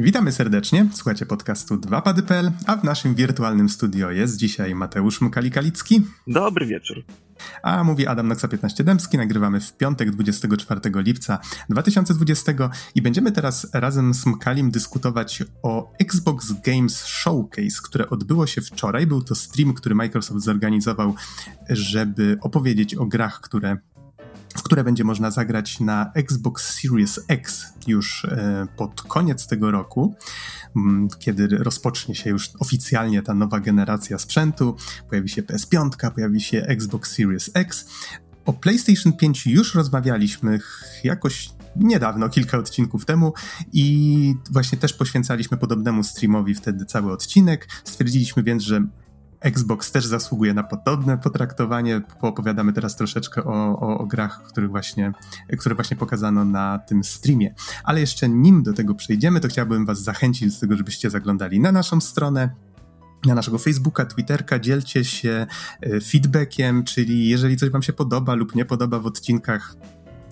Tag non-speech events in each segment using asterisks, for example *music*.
Witamy serdecznie, słuchacie podcastu 2pady.pl, a w naszym wirtualnym studio jest dzisiaj Mateusz Mukali-Kalicki. Dobry wieczór. A mówi Adam Noxa 15 Dębski, nagrywamy w piątek 24 lipca 2020 i będziemy teraz razem z Mkalim dyskutować o Xbox Games Showcase, które odbyło się wczoraj. Był to stream, który Microsoft zorganizował, żeby opowiedzieć o grach, które w które będzie można zagrać na Xbox Series X już e, pod koniec tego roku, kiedy rozpocznie się już oficjalnie ta nowa generacja sprzętu. Pojawi się PS5, pojawi się Xbox Series X. O PlayStation 5 już rozmawialiśmy jakoś niedawno, kilka odcinków temu i właśnie też poświęcaliśmy podobnemu streamowi wtedy cały odcinek. Stwierdziliśmy więc, że Xbox też zasługuje na podobne potraktowanie. Poopowiadamy teraz troszeczkę o, o, o, grach, których właśnie, które właśnie pokazano na tym streamie. Ale jeszcze nim do tego przejdziemy, to chciałbym Was zachęcić do tego, żebyście zaglądali na naszą stronę na naszego Facebooka, Twitterka, dzielcie się e, feedbackiem, czyli jeżeli coś Wam się podoba lub nie podoba w odcinkach,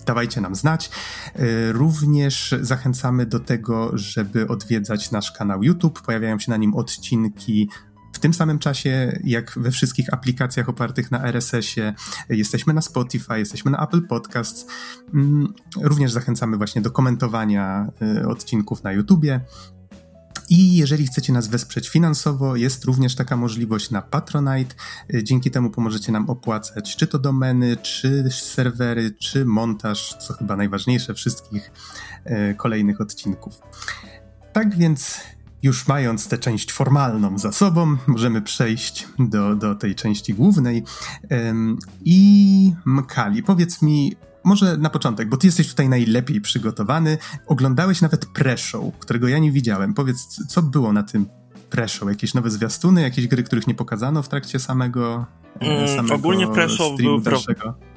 dawajcie nam znać. E, również zachęcamy do tego, żeby odwiedzać nasz kanał YouTube. Pojawiają się na nim odcinki w tym samym czasie, jak we wszystkich aplikacjach opartych na RSS-ie, jesteśmy na Spotify, jesteśmy na Apple Podcasts. Mm, również zachęcamy właśnie do komentowania y, odcinków na YouTubie. I jeżeli chcecie nas wesprzeć finansowo, jest również taka możliwość na Patronite. Y, dzięki temu pomożecie nam opłacać czy to domeny, czy serwery, czy montaż, co chyba najważniejsze, wszystkich y, kolejnych odcinków. Tak więc już mając tę część formalną za sobą, możemy przejść do, do tej części głównej. I Mkali, powiedz mi, może na początek, bo ty jesteś tutaj najlepiej przygotowany. Oglądałeś nawet pre-show, którego ja nie widziałem. Powiedz, co było na tym pre-show? Jakieś nowe zwiastuny, jakieś gry, których nie pokazano w trakcie samego, mm, samego ogólnie pre-show był pro...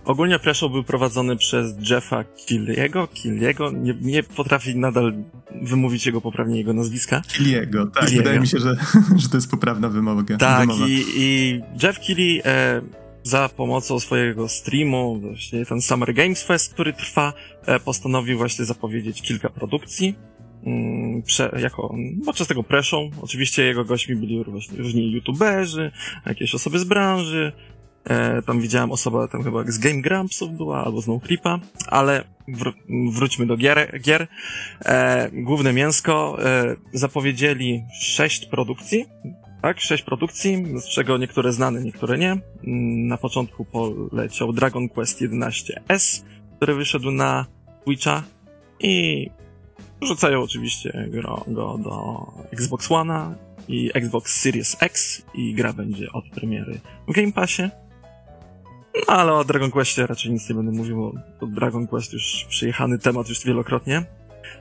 Ogólnie pre-show był prowadzony przez Jeffa Killiego, Killiego, nie, nie potrafi nadal wymówić jego poprawnie jego nazwiska. Killiego, tak, Killiego. wydaje mi się, że, *laughs* że to jest poprawna wymowa. Tak, i, i, Jeff Killy e, za pomocą swojego streamu, właśnie ten Summer Games Fest, który trwa, e, postanowił właśnie zapowiedzieć kilka produkcji, Mm, prze, jako, podczas tego preszą, oczywiście jego gośćmi byli różni youtuberzy, jakieś osoby z branży, e, tam widziałem osobę tam chyba z Game Grumpsów była, albo z NoClipa, ale wr wróćmy do gier. gier. E, główne mięsko e, zapowiedzieli sześć produkcji, tak, sześć produkcji, z czego niektóre znane, niektóre nie. Mm, na początku poleciał Dragon Quest 11S, który wyszedł na Twitcha i Rzucają oczywiście go, go do Xbox One'a i Xbox Series X i gra będzie od premiery w Game Passie. Ale o Dragon Questie raczej nic nie będę mówił, bo Dragon Quest już przyjechany temat już wielokrotnie.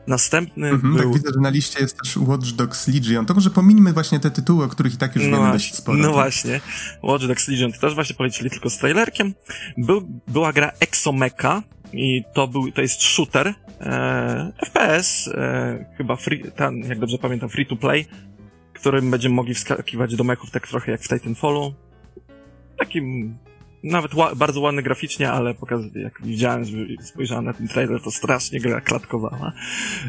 Następny mhm, był... Tak widzę, że na liście jest też Watch Dogs Legion. To może pominimy właśnie te tytuły, o których i tak już no wiemy dość sporo. No właśnie. Watch Dogs Legion to też właśnie polecili tylko z trailerkiem. Był, była gra Exomecha, i to był, to jest shooter, e, FPS, e, chyba free, ten, jak dobrze pamiętam, free to play, którym będziemy mogli wskakiwać do mechów tak trochę jak w Titanfallu. Takim, nawet ła, bardzo ładny graficznie, ale pokazuje, jak widziałem, spojrzałem na ten trailer, to strasznie gra klatkowała,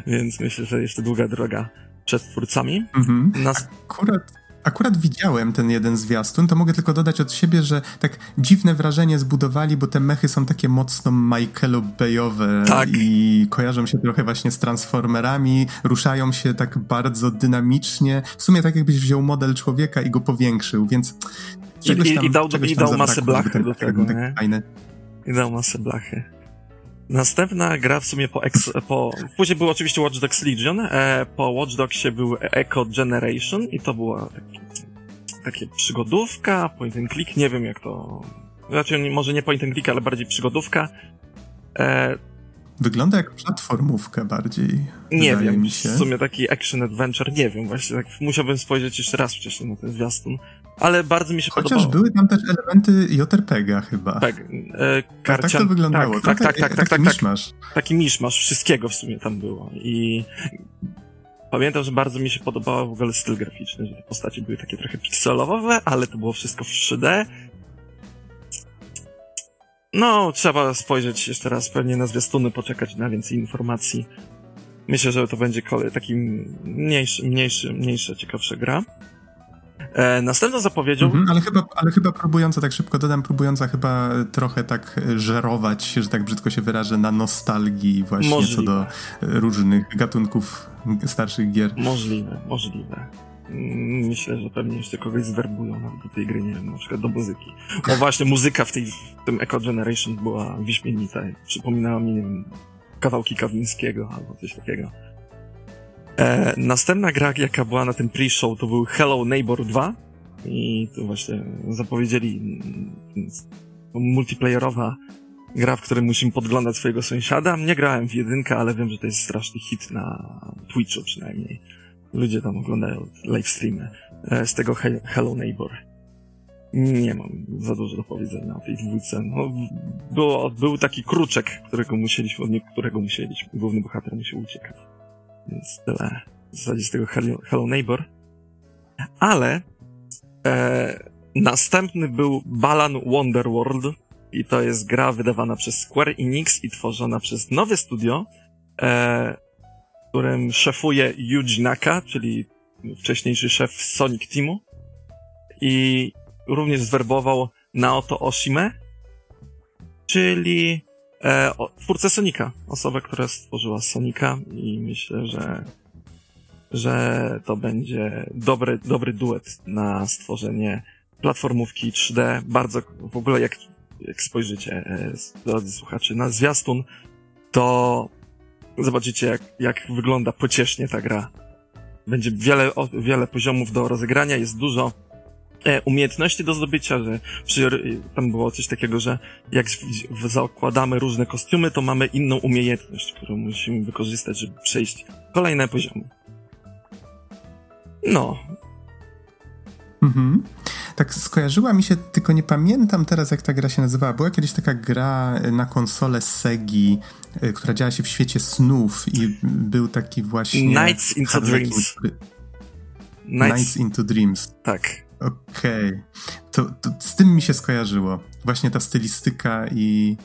więc myślę, że jeszcze długa droga przed twórcami. Mhm. Nas... Akurat Akurat widziałem ten jeden zwiastun, to mogę tylko dodać od siebie, że tak dziwne wrażenie zbudowali, bo te mechy są takie mocno Michaelo Bayowe tak. i kojarzą się trochę właśnie z Transformerami, ruszają się tak bardzo dynamicznie. W sumie tak jakbyś wziął model człowieka i go powiększył, więc I, tam, i, dał, i dał masę blachy do tego, nie? Fajny. I dał masę blachy. Następna gra w sumie po, ex, po później był oczywiście Watch Dogs Legion, e, po Watch Dogsie był Echo Generation i to była taki, takie przygodówka, point and click, nie wiem jak to, raczej może nie point and click, ale bardziej przygodówka. E, Wygląda jak platformówka bardziej. Nie wiem, w sumie taki action adventure, nie wiem, właśnie tak musiałbym spojrzeć jeszcze raz wcześniej na ten zwiastun. Ale bardzo mi się Chociaż podobało. były tam też elementy JRPG'a chyba. Tak, e, karcian... tak, tak to wyglądało. Tak, tak, tak, tak, tak, taki tak, miszmasz. Taki miszmasz, wszystkiego w sumie tam było. I pamiętam, że bardzo mi się podobał w ogóle styl graficzny, że te postacie były takie trochę pikselowe, ale to było wszystko w 3D no, trzeba spojrzeć jeszcze raz pewnie na zwiastuny, poczekać na więcej informacji. Myślę, że to będzie taki mniejszy, mniejszy, mniejsza, ciekawsza gra. E, następną zapowiedzią... Mhm, ale, chyba, ale chyba próbująca, tak szybko dodam, próbująca chyba trochę tak żerować, że tak brzydko się wyrażę, na nostalgii właśnie możliwe. co do różnych gatunków starszych gier. Możliwe, możliwe. Mm, myślę, że pewnie jeszcze kogoś zwerbują do tej gry, nie wiem, na przykład do muzyki. O właśnie, muzyka w, tej, w tym Echo Generation była wyśmienita. Przypominała mi, nie wiem, kawałki Kawińskiego albo coś takiego. E, następna gra, jaka była na tym pre-show, to był Hello Neighbor 2 i to właśnie zapowiedzieli mm, multiplayerowa gra, w której musimy podglądać swojego sąsiada. Nie grałem w jedynkę, ale wiem, że to jest straszny hit na Twitchu przynajmniej. Ludzie tam oglądają live streamy e, z tego Hello Neighbor. Nie mam za dużo do powiedzenia o tej dwójce. No, było, był taki kruczek, którego musieliśmy, od którego musieliśmy. Główny bohater musiał uciekać. Więc tyle w zasadzie z tego Hello Neighbor. Ale e, następny był Balan Wonderworld i to jest gra wydawana przez Square Enix i tworzona przez nowe studio, e, którym szefuje Yuji Naka, czyli wcześniejszy szef Sonic Teamu i również zwerbował Naoto Oshime, czyli e, o, twórcę Sonika, osobę, która stworzyła Sonika i myślę, że że to będzie dobry, dobry duet na stworzenie platformówki 3D. Bardzo, w ogóle jak, jak spojrzycie, e, drodzy słuchacze, na zwiastun, to zobaczycie jak, jak wygląda pociesznie ta gra. Będzie wiele, wiele poziomów do rozegrania, jest dużo umiejętności do zdobycia, że przy, tam było coś takiego, że jak zakładamy różne kostiumy, to mamy inną umiejętność, którą musimy wykorzystać, żeby przejść kolejne poziomy. No. Mhm. Tak skojarzyła mi się, tylko nie pamiętam teraz jak ta gra się nazywała. Była kiedyś taka gra na konsolę Segi, e, która działa się w świecie snów i był taki właśnie... Nights into Dreams. Nights... Nights into Dreams. Tak. Okej. Okay. To, to, z tym mi się skojarzyło. Właśnie ta stylistyka i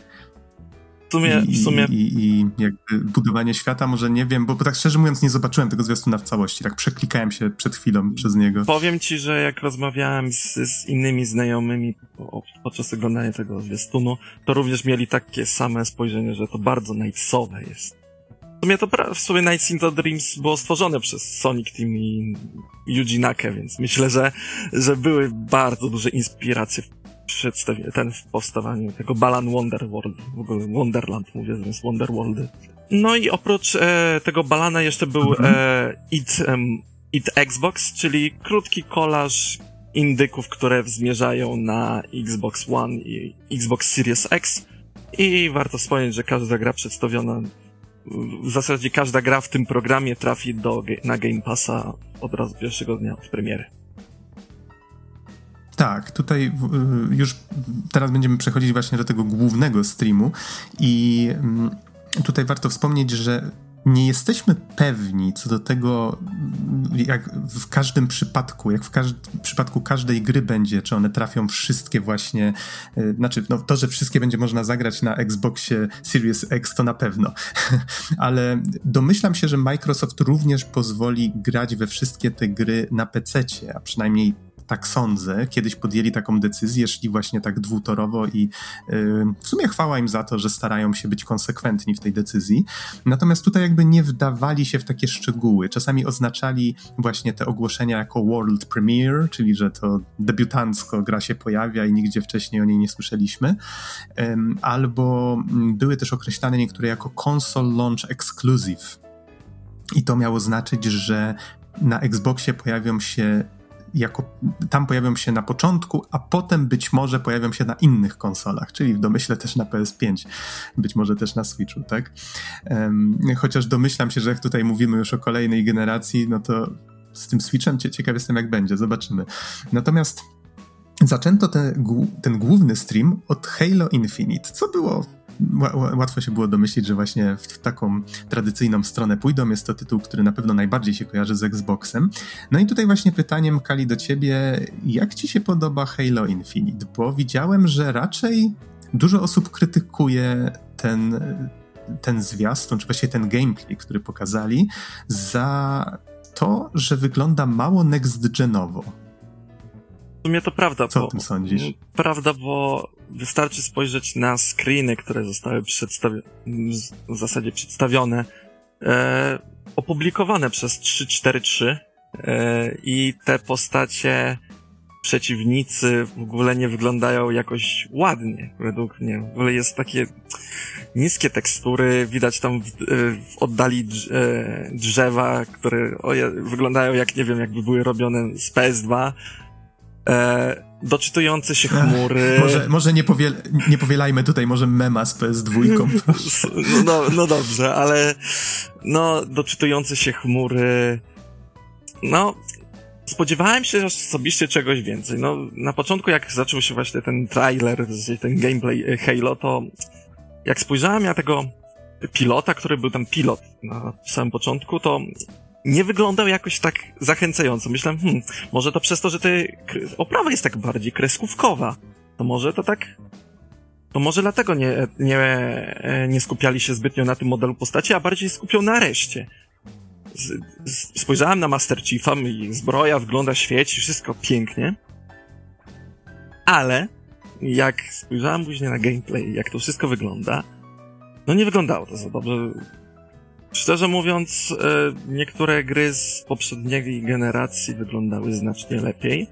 w sumie, I, w sumie... I, i jakby budowanie świata, może nie wiem, bo, bo tak szczerze mówiąc nie zobaczyłem tego zwiastuna w całości, tak przeklikałem się przed chwilą przez niego. Powiem ci, że jak rozmawiałem z, z innymi znajomymi podczas oglądania tego zwiastunu, to również mieli takie same spojrzenie, że to bardzo nightsowe jest. W sumie to w sumie Nights into Dreams było stworzone przez Sonic Team i Yuji Nake, więc myślę, że, że były bardzo duże inspiracje przedstawienie, ten w powstawaniu tego Balan Wonderworld, w ogóle Wonderland mówię zamiast Wonderworldy. No i oprócz e, tego Balana jeszcze był mhm. e, It, um, It Xbox, czyli krótki kolaż indyków, które zmierzają na Xbox One i Xbox Series X. I warto wspomnieć, że każda gra przedstawiona, w zasadzie każda gra w tym programie trafi do, na Game Passa od razu pierwszego dnia od premiery. Tak, tutaj y, już teraz będziemy przechodzić właśnie do tego głównego streamu i mm, tutaj warto wspomnieć, że nie jesteśmy pewni co do tego, jak w każdym przypadku, jak w każdym przypadku każdej gry będzie, czy one trafią wszystkie właśnie, y, znaczy no, to, że wszystkie będzie można zagrać na Xboxie Series X to na pewno, *laughs* ale domyślam się, że Microsoft również pozwoli grać we wszystkie te gry na PC, a przynajmniej tak sądzę, kiedyś podjęli taką decyzję, szli właśnie tak dwutorowo i yy, w sumie chwała im za to, że starają się być konsekwentni w tej decyzji. Natomiast tutaj jakby nie wdawali się w takie szczegóły. Czasami oznaczali właśnie te ogłoszenia jako world premiere, czyli że to debiutancko gra się pojawia i nigdzie wcześniej o niej nie słyszeliśmy. Yy, albo mm, były też określane niektóre jako console launch exclusive. I to miało znaczyć, że na Xboxie pojawią się jako, tam pojawią się na początku, a potem być może pojawią się na innych konsolach, czyli w domyśle też na PS5, być może też na Switchu, tak? Chociaż domyślam się, że jak tutaj mówimy już o kolejnej generacji, no to z tym Switchem ciekaw jestem jak będzie, zobaczymy. Natomiast zaczęto ten główny stream od Halo Infinite, co było łatwo się było domyślić, że właśnie w taką tradycyjną stronę pójdą. Jest to tytuł, który na pewno najbardziej się kojarzy z Xboxem. No i tutaj właśnie pytaniem, Kali, do ciebie, jak ci się podoba Halo Infinite? Bo widziałem, że raczej dużo osób krytykuje ten ten zwiastun, czy właściwie ten gameplay, który pokazali, za to, że wygląda mało next-genowo. W sumie to prawda. Co bo, o tym sądzisz? Prawda, bo wystarczy spojrzeć na screeny, które zostały przedstawione, w zasadzie przedstawione, e, opublikowane przez 343 e, i te postacie przeciwnicy w ogóle nie wyglądają jakoś ładnie, według mnie. W ogóle jest takie niskie tekstury, widać tam w, w oddali e, drzewa, które oje, wyglądają jak, nie wiem, jakby były robione z PS2. E, doczytujące się chmury. może może nie, powiel nie powielajmy tutaj może mema z PS2. no, no, no dobrze, ale no, doczytujące się chmury. No, spodziewałem się osobiście czegoś więcej. No, na początku, jak zaczął się właśnie ten trailer, ten gameplay e, Halo, to jak spojrzałem na tego pilota, który był tam pilot na samym początku, to nie wyglądał jakoś tak zachęcająco. Myślałem, hmm, może to przez to, że te oprawa jest tak bardziej kreskówkowa. To może to tak... To może dlatego nie, nie, nie skupiali się zbytnio na tym modelu postaci, a bardziej skupią na reszcie. spojrzałem na Master Chiefa, i zbroja wygląda, świeci, wszystko pięknie. Ale jak spojrzałem później na gameplay, jak to wszystko wygląda, no nie wyglądało to za dobrze. Szczerze mówiąc, e, niektóre gry z poprzedniej generacji wyglądały znacznie lepiej,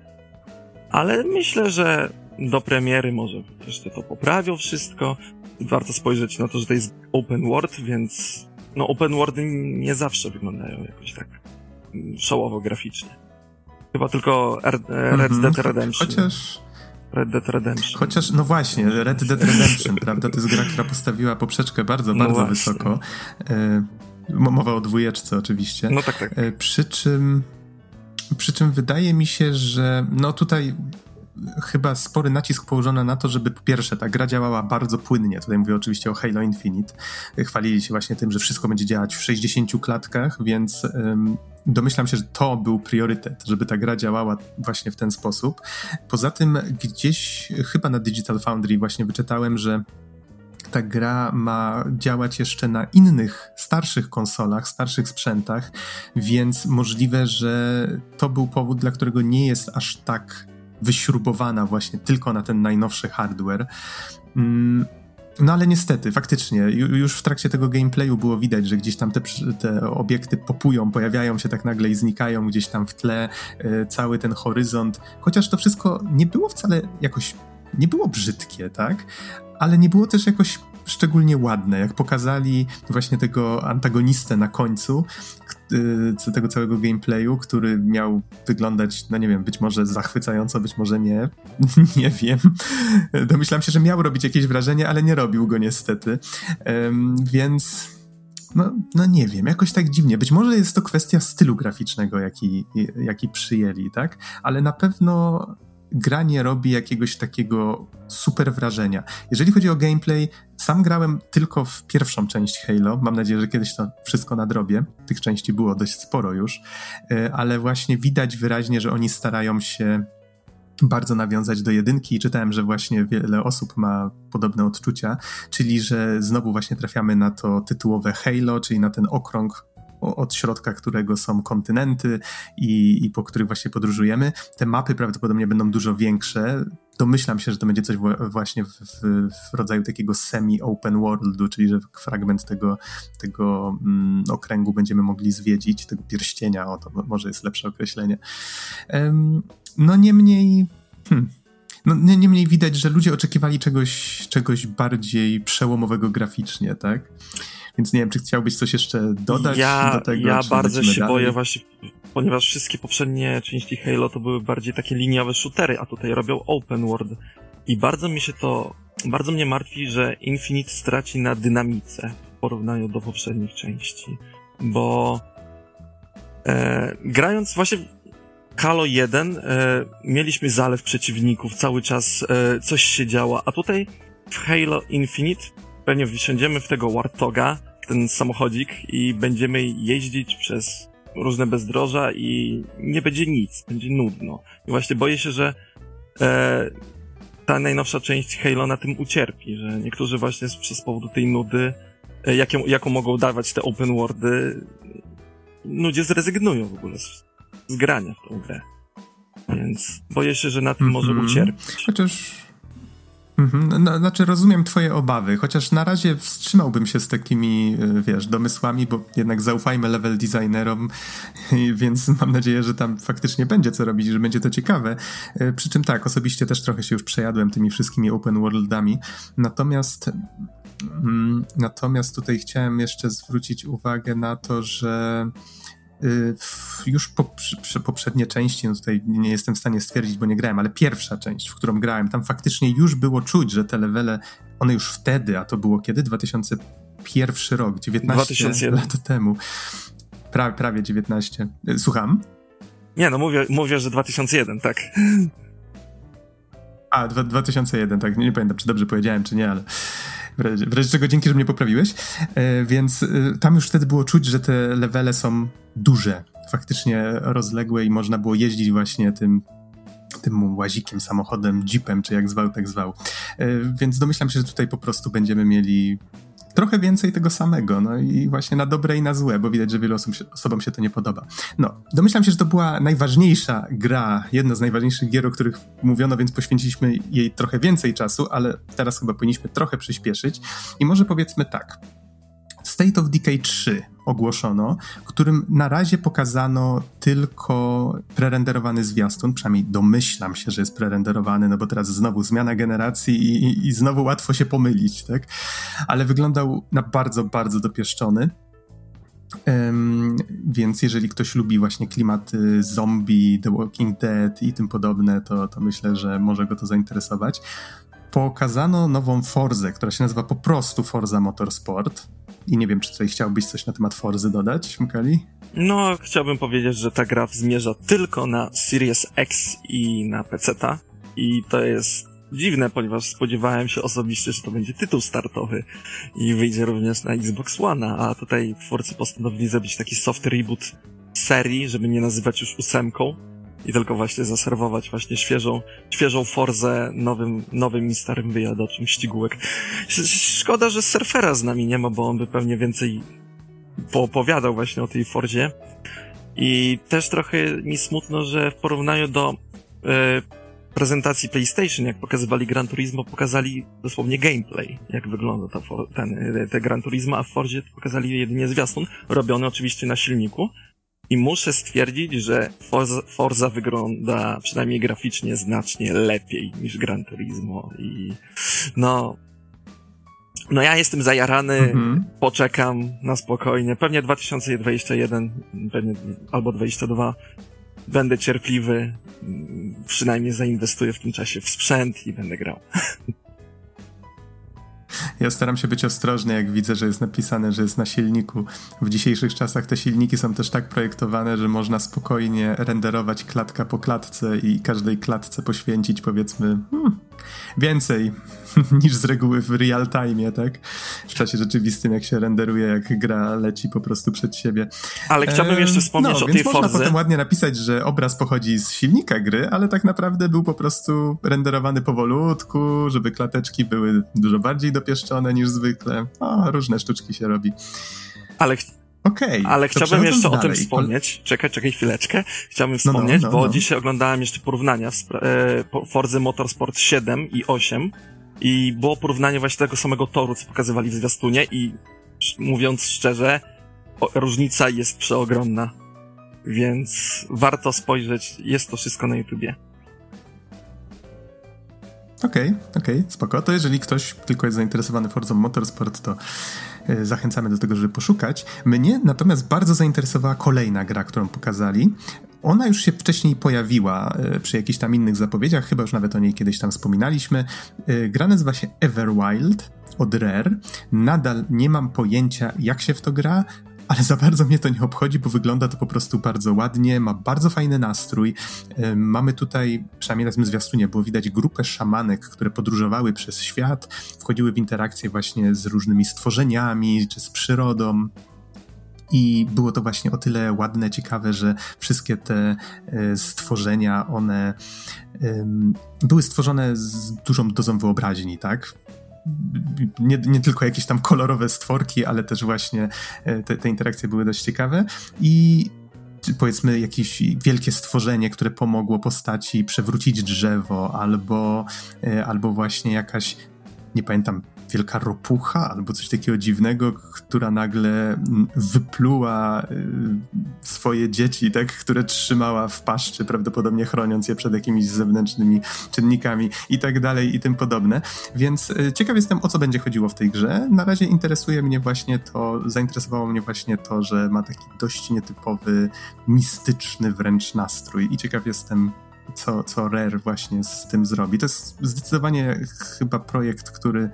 ale myślę, że do premiery może jeszcze to poprawią wszystko. Warto spojrzeć na to, że to jest open world, więc no open worldy nie zawsze wyglądają jakoś tak szołowo graficznie. Chyba tylko Red mhm. Dead Redemption. Chociaż Red Dead Redemption. Chociaż, no właśnie, Red Dead Redemption, *laughs* prawda? To jest gra, która postawiła poprzeczkę bardzo, no bardzo no wysoko. E, mowa o dwójeczce oczywiście. No tak, tak. E, przy czym, przy czym wydaje mi się, że no tutaj chyba spory nacisk położono na to, żeby po pierwsze ta gra działała bardzo płynnie. Tutaj mówię oczywiście o Halo Infinite. Chwalili się właśnie tym, że wszystko będzie działać w 60 klatkach, więc um, domyślam się, że to był priorytet, żeby ta gra działała właśnie w ten sposób. Poza tym gdzieś chyba na Digital Foundry właśnie wyczytałem, że ta gra ma działać jeszcze na innych, starszych konsolach, starszych sprzętach, więc możliwe, że to był powód, dla którego nie jest aż tak wyśrubowana właśnie tylko na ten najnowszy hardware. Mm, no ale niestety, faktycznie, już w trakcie tego gameplayu było widać, że gdzieś tam te, te obiekty popują, pojawiają się tak nagle i znikają gdzieś tam w tle, e, cały ten horyzont. Chociaż to wszystko nie było wcale jakoś, nie było brzydkie, tak? Ale nie było też jakoś szczególnie ładne, jak pokazali właśnie tego antagonistę na końcu y, tego całego gameplayu, który miał wyglądać, no nie wiem, być może zachwycająco, być może nie, *laughs* nie wiem. Domyślam się, że miał robić jakieś wrażenie, ale nie robił go niestety, więc no, no nie wiem, jakoś tak dziwnie. Być może jest to kwestia stylu graficznego, jaki, jaki przyjęli, tak? Ale na pewno gra nie robi jakiegoś takiego super wrażenia. Jeżeli chodzi o gameplay, sam grałem tylko w pierwszą część Halo. Mam nadzieję, że kiedyś to wszystko nadrobię. Tych części było dość sporo już, e, ale właśnie widać wyraźnie, że oni starają się bardzo nawiązać do jedynki i czytałem, że właśnie wiele osób ma podobne odczucia, czyli że znowu właśnie trafiamy na to tytułowe Halo, czyli na ten okrąg od środka którego są kontynenty i, i po których właśnie podróżujemy. Te mapy prawdopodobnie będą dużo większe. Domyślam się, że to będzie coś właśnie w, w, rodzaju takiego semi-open worldu, czyli że fragment tego, tego mm, okręgu będziemy mogli zwiedzić, tego pierścienia, o to może jest lepsze określenie. Um, no niemniej... Hmm. No, niemniej widać, że ludzie oczekiwali czegoś, czegoś bardziej przełomowego graficznie, tak? Więc nie wiem, czy chciałbyś coś jeszcze dodać ja, do tego? Ja bardzo się dalej? boję właśnie, ponieważ wszystkie poprzednie części Halo to były bardziej takie liniowe shootery, a tutaj robią open world. I bardzo mi się to, bardzo mnie martwi, że Infinite straci na dynamice w porównaniu do poprzednich części. Bo e, grając właśnie Halo 1 e, mieliśmy zalew przeciwników, cały czas e, coś się działo, a tutaj w Halo Infinite pewnie wsiądziemy w tego Wartoga, ten samochodzik i będziemy jeździć przez różne bezdroża i nie będzie nic, będzie nudno. I właśnie boję się, że e, ta najnowsza część Halo na tym ucierpi, że niektórzy właśnie przez powodu tej nudy e, jaką, jaką mogą dawać te open worldy, ludzie zrezygnują w ogóle z, z grania w tą grę. Więc boję się, że na tym mm -hmm. może mhm. ucierpieć. Chociaż Mhm. No, znaczy rozumiem twoje obawy, chociaż na razie wstrzymałbym się z takimi, e, wiesz, domysłami, bo jednak zaufajmy level designerom, *laughs* więc mam nadzieję, że tam faktycznie będzie co robić, że będzie to ciekawe. E, przy czym tak, osobiście też trochę się już przejadłem tymi wszystkimi open worldami, natomiast mm, natomiast tutaj chciałem jeszcze zwrócić uwagę na to, że Y, już po, przy, poprzednie części, no tutaj nie jestem w stanie stwierdzić, bo nie grałem, ale pierwsza część, w którą grałem, tam faktycznie już było czuć, że te levele, one już wtedy, a to było kiedy? 2001 rok, 19 2001. lat temu. Pra, prawie 19. Y, słucham? Nie, no mówię, mówię, że 2001, tak. A, 2001, tak, nie, nie pamiętam, czy dobrze powiedziałem, czy nie, ale w razie czego dzięki, że mnie poprawiłeś. E, więc e, tam już wtedy było czuć, że te levele są duże, faktycznie rozległe i można było jeździć właśnie tym tym łazikiem, samochodem, jeepem, czy jak zwał, tak zwał. E, więc domyślam się, że tutaj po prostu będziemy mieli trochę więcej tego samego, no i właśnie na dobre i na złe, bo widać, że wielu osób, osobom się to nie podoba. No, domyślam się, że to była najważniejsza gra, jedna z najważniejszych gier, o których mówiono, więc poświęciliśmy jej trochę więcej czasu, ale teraz chyba powinniśmy trochę przyspieszyć i może powiedzmy tak, State of Decay 3 ogłoszono, którym na razie pokazano tylko prerenderowany zwiastun, przynajmniej domyślam się, że jest prerenderowany, no bo teraz znowu zmiana generacji i, i, i znowu łatwo się pomylić, tak? Ale wyglądał na bardzo, bardzo dopieszczony. Um, więc jeżeli ktoś lubi właśnie klimaty zombie, The Walking Dead i tym podobne, to, to myślę, że może go to zainteresować. Pokazano nową Forzę, która się nazywa po prostu Forza Motorsport i nie wiem, czy tutaj chciałbyś coś na temat Forzy dodać, Mkali? No, chciałbym powiedzieć, że ta gra zmierza tylko na Series X i na PC-ta. I to jest dziwne, ponieważ spodziewałem się osobiście, że to będzie tytuł startowy i wyjdzie również na Xbox One, a tutaj twórcy postanowili zrobić taki soft reboot serii, żeby nie nazywać już ósemką i tylko właśnie zaserwować właśnie świeżą, świeżą Forzę nowym, nowym i starym wyjadaczem ścigółek. Szkoda, że surfera z nami nie ma, bo on by pewnie więcej poopowiadał właśnie o tej Forzie. I też trochę mi smutno, że w porównaniu do e, prezentacji PlayStation, jak pokazywali Gran Turismo, pokazali dosłownie gameplay, jak wygląda ta, ten, te Gran Turismo, a w Forzie pokazali jedynie zwiastun, robiony oczywiście na silniku, i muszę stwierdzić, że Forza, Forza wygląda przynajmniej graficznie znacznie lepiej niż Gran Turismo i no no ja jestem zajarany, mhm. poczekam na spokojnie. Pewnie 2021, pewnie albo 2022 będę cierpliwy, przynajmniej zainwestuję w tym czasie w sprzęt i będę grał. *laughs* Ja staram się być ostrożny, jak widzę, że jest napisane, że jest na silniku. W dzisiejszych czasach te silniki są też tak projektowane, że można spokojnie renderować klatka po klatce i każdej klatce poświęcić powiedzmy hmm, więcej *laughs* niż z reguły w real time, tak? W czasie rzeczywistym, jak się renderuje, jak gra leci po prostu przed siebie. Ale chciałbym jeszcze wspomnieć no, o tej Fordze. można potem ładnie napisać, że obraz pochodzi z silnika gry, ale tak naprawdę był po prostu renderowany powolutku, żeby klateczki były dużo bardziej dopieszczone niż zwykle. O, różne sztuczki się robi. Ale Okej. Okay, Ale chciałbym jeszcze dalej. o tym wspomnieć. Czekaj, czekaj chwileczkę. Chciałbym wspomnieć, no, no, no, bo no. dzisiaj oglądałem jeszcze porównania w e, Forza Motorsport 7 i 8 i było porównanie właśnie tego samego toru, co pokazywali w zwiastunie i mówiąc szczerze, o, różnica jest przeogromna. Więc warto spojrzeć, jest to wszystko na YouTubie. Okej, okay, okej, okay, spoko. To jeżeli ktoś tylko jest zainteresowany Forza Motorsport, to zachęcamy do tego, żeby poszukać. Mnie natomiast bardzo zainteresowała kolejna gra, którą pokazali. Ona już się wcześniej pojawiła e, przy jakichś tam innych zapowiedziach, chyba już nawet o niej kiedyś tam wspominaliśmy. E, gra nazywa się Everwild od Rare. Nadal nie mam pojęcia, jak się w to gra, ale za bardzo mnie to nie obchodzi, bo wygląda to po prostu bardzo ładnie, ma bardzo fajny nastrój. Mamy tutaj, przynajmniej na tym zwiastunie, było widać grupę szamanek, które podróżowały przez świat, wchodziły w interakcje właśnie z różnymi stworzeniami, czy z przyrodą. I było to właśnie o tyle ładne, ciekawe, że wszystkie te e, stworzenia, one były stworzone z dużą dozą wyobraźni, tak? Nie, nie tylko jakieś tam kolorowe stworki, ale też właśnie e, te, te interakcje były dość ciekawe. I powiedzmy jakieś wielkie stworzenie, które pomogło postaci przewrócić drzewo, albo, e, albo właśnie jakaś, nie pamiętam, wielka ropucha albo coś takiego dziwnego, która nagle mm, wypluła y, swoje dzieci, tak, które trzymała w paszczy, prawdopodobnie chroniąc je przed jakimiś zewnętrznymi czynnikami i tak dalej i tym podobne. Więc y, ciekaw jestem, o co będzie chodziło w tej grze. Na razie interesuje mnie właśnie to, zainteresowało mnie właśnie to, że ma taki dość nietypowy, mistyczny wręcz nastrój i ciekaw jestem, co, co Rare właśnie z tym zrobi. To jest zdecydowanie chyba projekt, który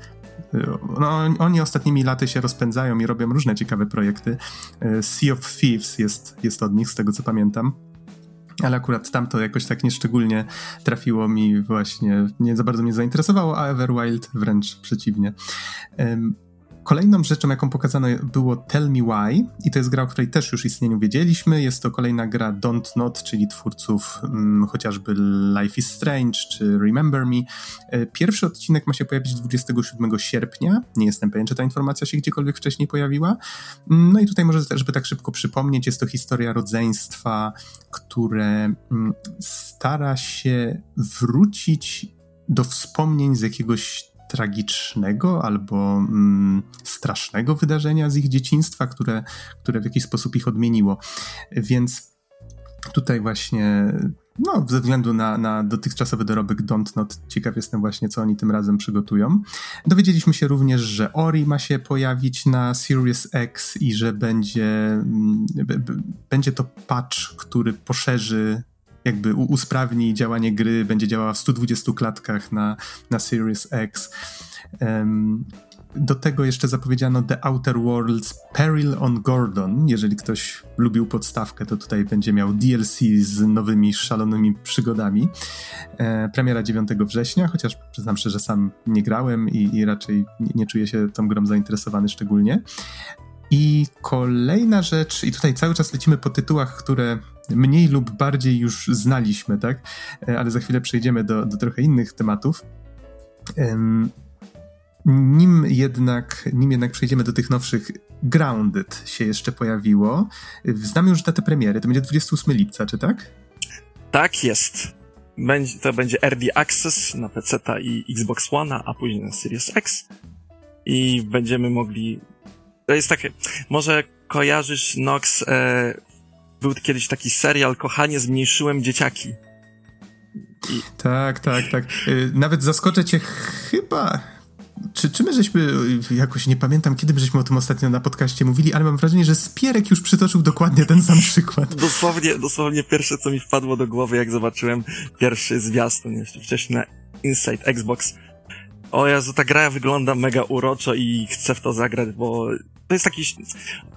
no, oni ostatnimi laty się rozpędzają i robią różne ciekawe projekty. E, sea of Thieves jest, jest od nich, z tego co pamiętam. Ale akurat tamto jakoś tak nieszczególnie trafiło mi właśnie, nie za bardzo mnie zainteresowało, a Everwild wręcz przeciwnie. Kolejną rzeczą, jaką pokazano, było Tell Me Why, i to jest gra, o której też już istnieniu wiedzieliśmy. Jest to kolejna gra Don't Not, czyli twórców hmm, chociażby Life is Strange czy Remember Me. E, pierwszy odcinek ma się pojawić 27 sierpnia. Nie jestem pewien, czy ta informacja się gdziekolwiek wcześniej pojawiła. Mm, no i tutaj może też, żeby tak szybko przypomnieć, jest to historia rodzeństwa, które mm, stara się wrócić do wspomnień z jakiegoś tragicznego albo mm, strasznego wydarzenia z ich dzieciństwa, które, które w jakiś sposób ich odmieniło. Więc tutaj właśnie, no, ze względu na, na dotychczasowy dorobek Don't Not, ciekaw jestem właśnie, co oni tym razem przygotują. Dowiedzieliśmy się również, że Ori ma się pojawić na Series X i że będzie, mm, będzie to patch, który poszerzy jakby usprawni działanie gry, będzie działała w 120 klatkach na, na Series X. Um, do tego jeszcze zapowiedziano The Outer Worlds Peril on Gordon. Jeżeli ktoś lubił podstawkę, to tutaj będzie miał DLC z nowymi, szalonymi przygodami. E, premiera 9 września, chociaż przyznam że sam nie grałem i, i raczej nie, nie czuję się tą grą zainteresowany szczególnie. I kolejna rzecz, i tutaj cały czas lecimy po tytułach, które mniej lub bardziej już znaliśmy, tak? E, ale za chwilę przejdziemy do, do trochę innych tematów. Nim jednak, nim jednak przejdziemy do tych nowszych, Grounded się jeszcze pojawiło. Znamy już datę premiery, to będzie 28 lipca, czy tak? Tak jest. Będzie, to będzie Early Access na PC i Xbox One, a później na Series X. I będziemy mogli to jest takie, może kojarzysz Nox, e, był kiedyś taki serial Kochanie, zmniejszyłem dzieciaki. I... Tak, tak, tak. E, nawet zaskoczę cię chyba... Czy, czy my żeśmy, e, jakoś nie pamiętam, kiedy my żeśmy o tym ostatnio na podcaście mówili, ale mam wrażenie, że Spierek już przytoczył dokładnie ten sam przykład. Dosłownie, dosłownie pierwsze, co mi wpadło do głowy, jak zobaczyłem pierwszy zwiastun jeszcze wcześniej na Inside Xbox. O Jezu, ta gra wygląda mega uroczo i chcę w to zagrać, bo to jest taki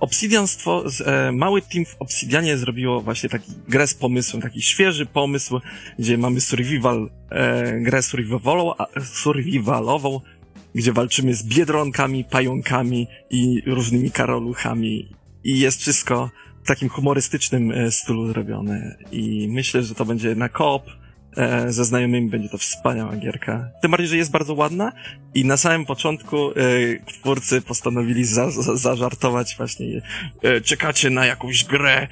Obsidian, stwo, e, mały team w Obsidianie zrobiło właśnie taki grę z pomysłem, taki świeży pomysł, gdzie mamy survival, e, grę survivalową, survivalową, gdzie walczymy z biedronkami, pająkami i różnymi karoluchami. I jest wszystko w takim humorystycznym e, stylu zrobione. I myślę, że to będzie na koop, e, ze znajomymi będzie to wspaniała gierka. Tym bardziej, że jest bardzo ładna i na samym początku e, twórcy postanowili za, za, zażartować właśnie e, czekacie na jakąś grę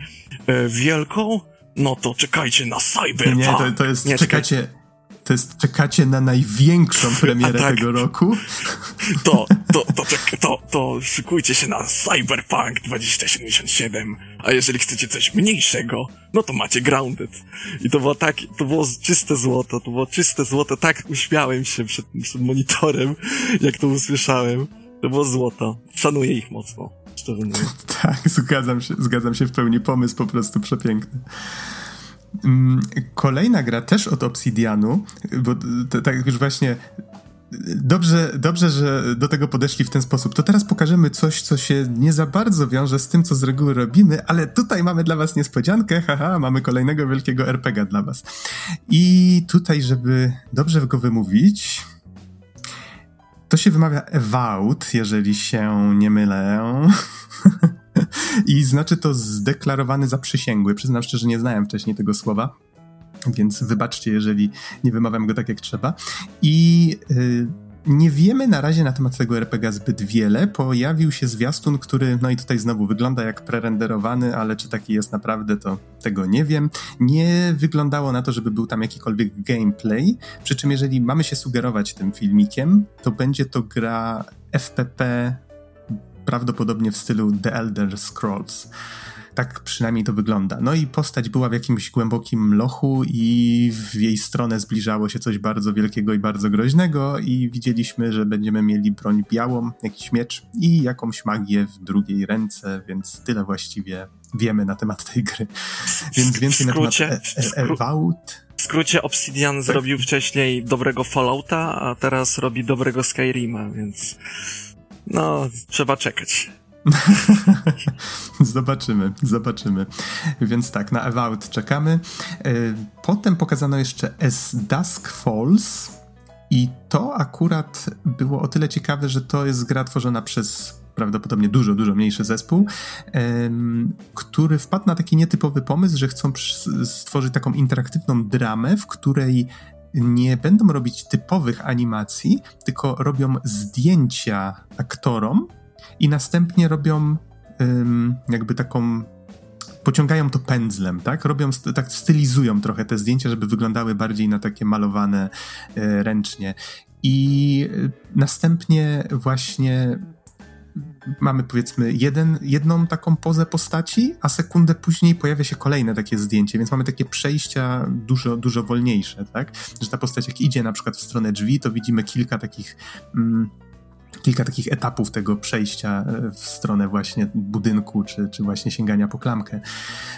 e, wielką? No to czekajcie na Cyberpunk. Nie, to, to jest, Nie, czekajcie, to jest czekacie na największą *laughs* premierę tak, tego roku. *laughs* To, to, to, to, to, to szykujcie się na Cyberpunk 2077, a jeżeli chcecie coś mniejszego, no to macie Grounded. I to było tak, to było czyste złoto, to było czyste złoto, tak uśmiałem się przed, przed monitorem, jak to usłyszałem. To było złoto. Szanuję ich mocno, szczerze mówiąc. *laughs* tak, zgadzam się, zgadzam się w pełni. Pomysł po prostu przepiękny. Mm, kolejna gra też od Obsidianu, bo tak już właśnie Dobrze, dobrze, że do tego podeszli w ten sposób. To teraz pokażemy coś, co się nie za bardzo wiąże z tym, co z reguły robimy, ale tutaj mamy dla was niespodziankę. Haha, mamy kolejnego wielkiego RPG dla was. I tutaj, żeby dobrze go wymówić, to się wymawia Ewout, jeżeli się nie mylę. *laughs* I znaczy to zdeklarowany zaprzysięgły. Przyznam szczerze, nie znałem wcześniej tego słowa, więc wybaczcie, jeżeli nie wymawiam go tak jak trzeba. I yy, nie wiemy na razie na temat tego RPG zbyt wiele. Pojawił się zwiastun, który, no i tutaj znowu wygląda jak prerenderowany, ale czy taki jest naprawdę, to tego nie wiem. Nie wyglądało na to, żeby był tam jakikolwiek gameplay. Przy czym, jeżeli mamy się sugerować tym filmikiem, to będzie to gra FPP prawdopodobnie w stylu The Elder Scrolls. Tak przynajmniej to wygląda. No i postać była w jakimś głębokim lochu i w jej stronę zbliżało się coś bardzo wielkiego i bardzo groźnego i widzieliśmy, że będziemy mieli broń białą, jakiś miecz i jakąś magię w drugiej ręce, więc tyle właściwie wiemy na temat tej gry. Więc więcej na temat e, e, e W skrócie Obsidian tak. zrobił wcześniej dobrego Fallouta, a teraz robi dobrego Skyrima, więc no, trzeba czekać. *laughs* zobaczymy, zobaczymy. Więc tak, na Avowed czekamy. E, potem pokazano jeszcze As Dusk Falls i to akurat było o tyle ciekawe, że to jest gra tworzona przez prawdopodobnie dużo, dużo mniejszy zespół, który wpadł na taki nietypowy pomysł, że chcą stworzyć taką interaktywną dramę, w której nie będą robić typowych animacji, tylko robią zdjęcia aktorom i następnie robią jakby taką pociągają to pędzlem, tak? Robią, tak stylizują trochę te zdjęcia, żeby wyglądały bardziej na takie malowane y, ręcznie. I y, następnie właśnie mamy powiedzmy jeden, jedną taką pozę postaci, a sekundę później pojawia się kolejne takie zdjęcie, więc mamy takie przejścia dużo, dużo wolniejsze, tak? Że ta postać jak idzie na przykład w stronę drzwi, to widzimy kilka takich mm, kilka takich etapów tego przejścia e, w stronę właśnie budynku, czy, czy właśnie sięgania po klamkę.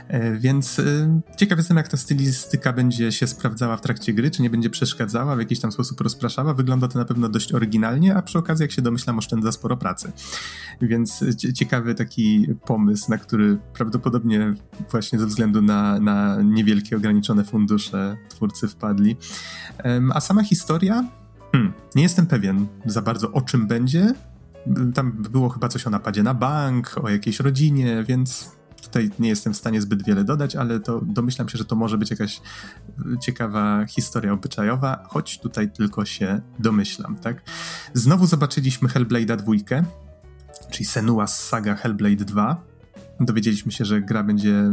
E, więc e, ciekaw jestem, jak ta stylistyka będzie się sprawdzała w trakcie gry, czy nie będzie przeszkadzała, w jakiś tam sposób rozpraszała. Wygląda to na pewno dość oryginalnie, a przy okazji, jak się domyślam, oszczędza sporo pracy. Więc ciekawy taki pomysł, na który prawdopodobnie właśnie ze względu na, na niewielkie, ograniczone fundusze twórcy wpadli. A sama historia Hmm, nie jestem pewien za bardzo o czym będzie. Tam było chyba coś o napadzie na bank, o jakiejś rodzinie, więc tutaj nie jestem w stanie zbyt wiele dodać, ale to domyślam się, że to może być jakaś ciekawa historia obyczajowa, choć tutaj tylko się domyślam, tak? Znowu zobaczyliśmy Hellblade'a dwójkę, czyli Senua's Saga Hellblade 2 dowiedzieliśmy się, że gra będzie,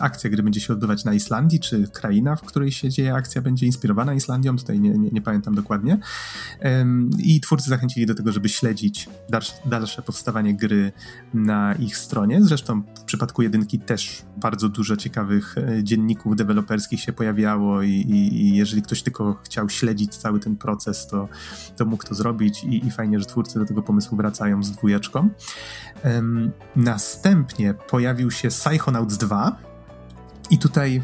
akcja gry będzie się odbywać na Islandii, czy kraina, w której się dzieje akcja będzie inspirowana Islandią, tutaj nie, nie, nie pamiętam dokładnie. I twórcy zachęcili do tego, żeby śledzić dalsze, dalsze powstawanie gry na ich stronie. Zresztą w przypadku jedynki też bardzo dużo ciekawych e, dzienników deweloperskich się pojawiało i, i, i jeżeli ktoś tylko chciał śledzić cały ten proces, to, to mógł to zrobić i, i fajnie, że twórcy do tego pomysłu wracają z dwójeczką. Następnie pojawił się Psychonauts 2 i tutaj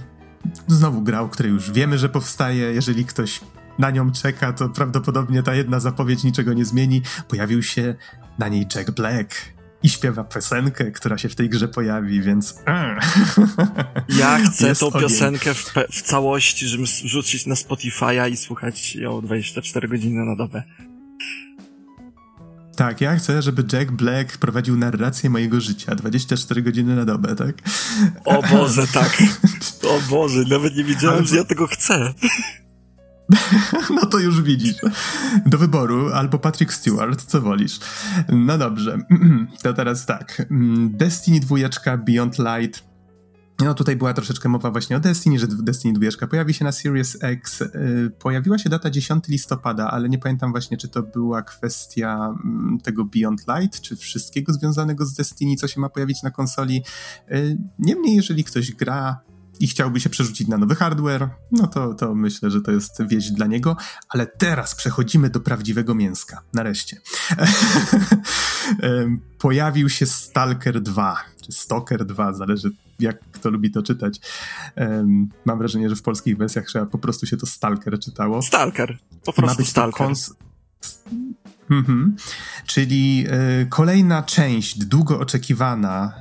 znowu gra, o której już wiemy, że powstaje. Jeżeli ktoś na nią czeka, to prawdopodobnie ta jedna zapowiedź niczego nie zmieni. Pojawił się na niej Jack Black i śpiewa piosenkę, która się w tej grze pojawi, więc. Ja *laughs* chcę tą piosenkę w, w, całości, żeby rzucić na Spotify'a i słuchać ją 24 godziny na dobę. Tak, ja chcę, żeby Jack Black prowadził narrację mojego życia 24 godziny na dobę, tak? O Boże, tak. O Boże, nawet nie wiedziałem, że ja tego chcę. *laughs* No to już widzisz. Do wyboru albo Patrick Stewart, co wolisz. No dobrze, *clears throat* to teraz tak. Destiny 2, Beyond Light no tutaj była troszeczkę mowa właśnie o Destiny, że Destiny 2 pojawi się na Series X. Y, pojawiła się data 10 listopada, ale nie pamiętam właśnie, czy to była kwestia mm, tego Beyond Light, czy wszystkiego związanego z Destiny, co się ma pojawić na konsoli. Y, niemniej, jeżeli ktoś gra i chciałby się przerzucić na nowy hardware, no to, to myślę, że to jest wieść dla niego. Ale teraz przechodzimy do prawdziwego mięska. Nareszcie. *laughs* Pojawił się Stalker 2, czy Stalker 2, zależy jak kto lubi to czytać. Mam wrażenie, że w polskich wersjach trzeba po prostu się to Stalker czytało. Stalker, po prostu Stalker. Mhm. Czyli y, kolejna część, długo oczekiwana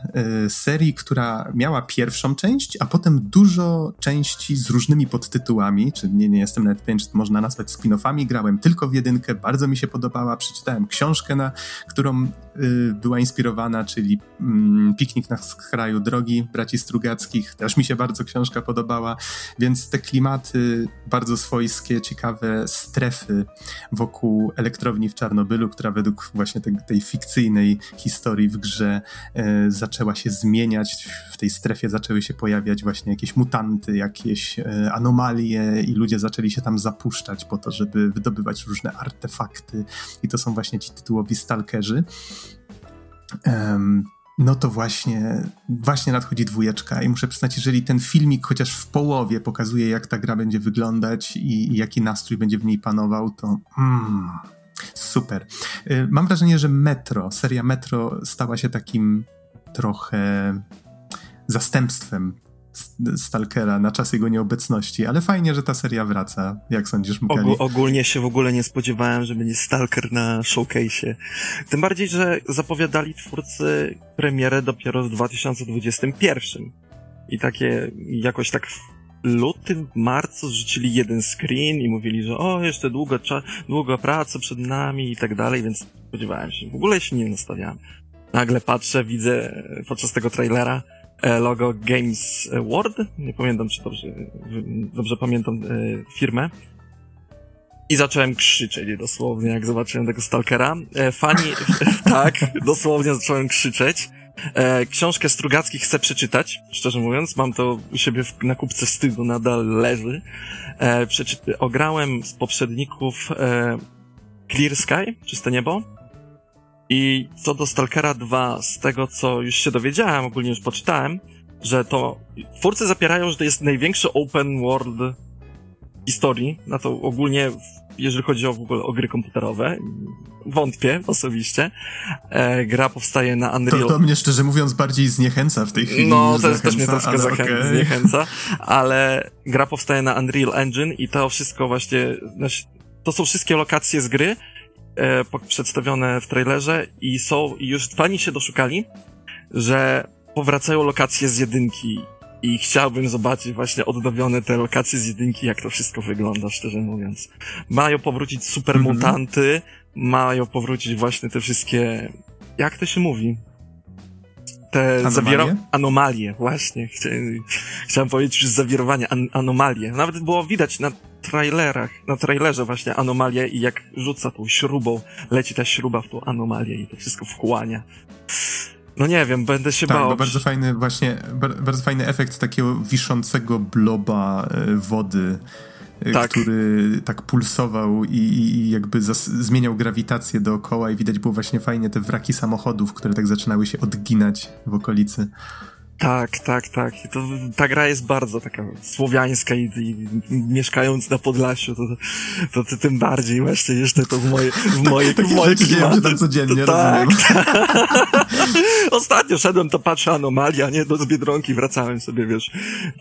y, serii, która miała pierwszą część, a potem dużo części z różnymi podtytułami, czyli nie, nie jestem nawet pewien, czy to można nazwać spin-offami, grałem tylko w jedynkę, bardzo mi się podobała, przeczytałem książkę, na którą y, była inspirowana, czyli mm, Piknik na skraju drogi braci Strugackich, też mi się bardzo książka podobała, więc te klimaty bardzo swojskie, ciekawe strefy wokół elektrowni w Czarnobylu Czarnobylu, która według właśnie tej, tej fikcyjnej historii w grze e, zaczęła się zmieniać. W tej strefie zaczęły się pojawiać właśnie jakieś mutanty, jakieś e, anomalie i ludzie zaczęli się tam zapuszczać po to, żeby wydobywać różne artefakty. I to są właśnie ci tytułowi stalkerzy. No to właśnie, właśnie nadchodzi dwójeczka i muszę przyznać, jeżeli ten filmik chociaż w połowie pokazuje, jak ta gra będzie wyglądać i, i jaki nastrój będzie w niej panował, to mm, Super. Y, mam wrażenie, że Metro, seria Metro stała się takim trochę zastępstwem Stalkera na czas jego nieobecności, ale fajnie, że ta seria wraca. Jak sądzisz, Mukali? Ogól, ogólnie się w ogóle nie spodziewałem, że będzie Stalker na showcase'ie. Tym bardziej, że zapowiadali twórcy premierę dopiero w 2021. I takie jakoś tak lutym, marcu zrzucili jeden screen i mówili, że o, jeszcze długo, długo praca przed nami i tak dalej, więc spodziewałem się. W ogóle się nie nastawiałem. Nagle patrzę, widzę podczas tego trailera e, logo Games World, nie pamiętam, czy dobrze, dobrze pamiętam e, firmę, i zacząłem krzyczeć dosłownie, jak zobaczyłem tego Stalkera. E, fani, *laughs* tak, dosłownie zacząłem krzyczeć. E, książkę Strugackich chcę przeczytać, szczerze mówiąc. Mam to u siebie w, na kupce wstydu, nadal leży. E, ograłem z poprzedników e, Clear Sky, Czyste Niebo. I co do Stalkera 2, z tego co już się dowiedziałem, ogólnie już poczytałem, że to twórcy zapierają, że to jest największy open world historii, na to ogólnie jeżeli chodzi o w ogóle o gry komputerowe. Wątpię osobiście. E, gra powstaje na Unreal. To, to mnie szczerze mówiąc bardziej zniechęca w tej chwili. No, to też mnie troszkę zachę- okay. zniechęca, ale gra powstaje na Unreal Engine i to wszystko właśnie, znaczy, to są wszystkie lokacje z gry e, przedstawione w trailerze i są, i już fani się doszukali, że powracają lokacje z jedynki i chciałbym zobaczyć właśnie odnowione te lokacje z jedynki, jak to wszystko wygląda, szczerze mówiąc. Mają powrócić super mhm. mutanty, mają powrócić właśnie te wszystkie, jak to się mówi? Te zawiero... anomalie, właśnie. Chciałem, chciałem powiedzieć już zawirowanie, an anomalie. Nawet było widać na trailerach, na trailerze właśnie anomalie i jak rzuca tą śrubą, leci ta śruba w tą anomalię i to wszystko wchłania. No nie wiem, będę się tak, bał. Bo bardzo fajny właśnie, bardzo fajny efekt takiego wiszącego bloba e, wody, e, tak. który tak pulsował i, i jakby zmieniał grawitację dookoła i widać było właśnie fajnie te wraki samochodów, które tak zaczynały się odginać w okolicy. Tak, tak, tak. To, ta gra jest bardzo taka słowiańska i, i mieszkając na Podlasiu, to, to, to, tym bardziej właśnie jeszcze to w moje, w moje, w moje klimaty. tam codziennie, tak, rozumiem. Tak. *laughs* Ostatnio szedłem, to patrzę anomalia, nie? Do Biedronki wracałem sobie, wiesz,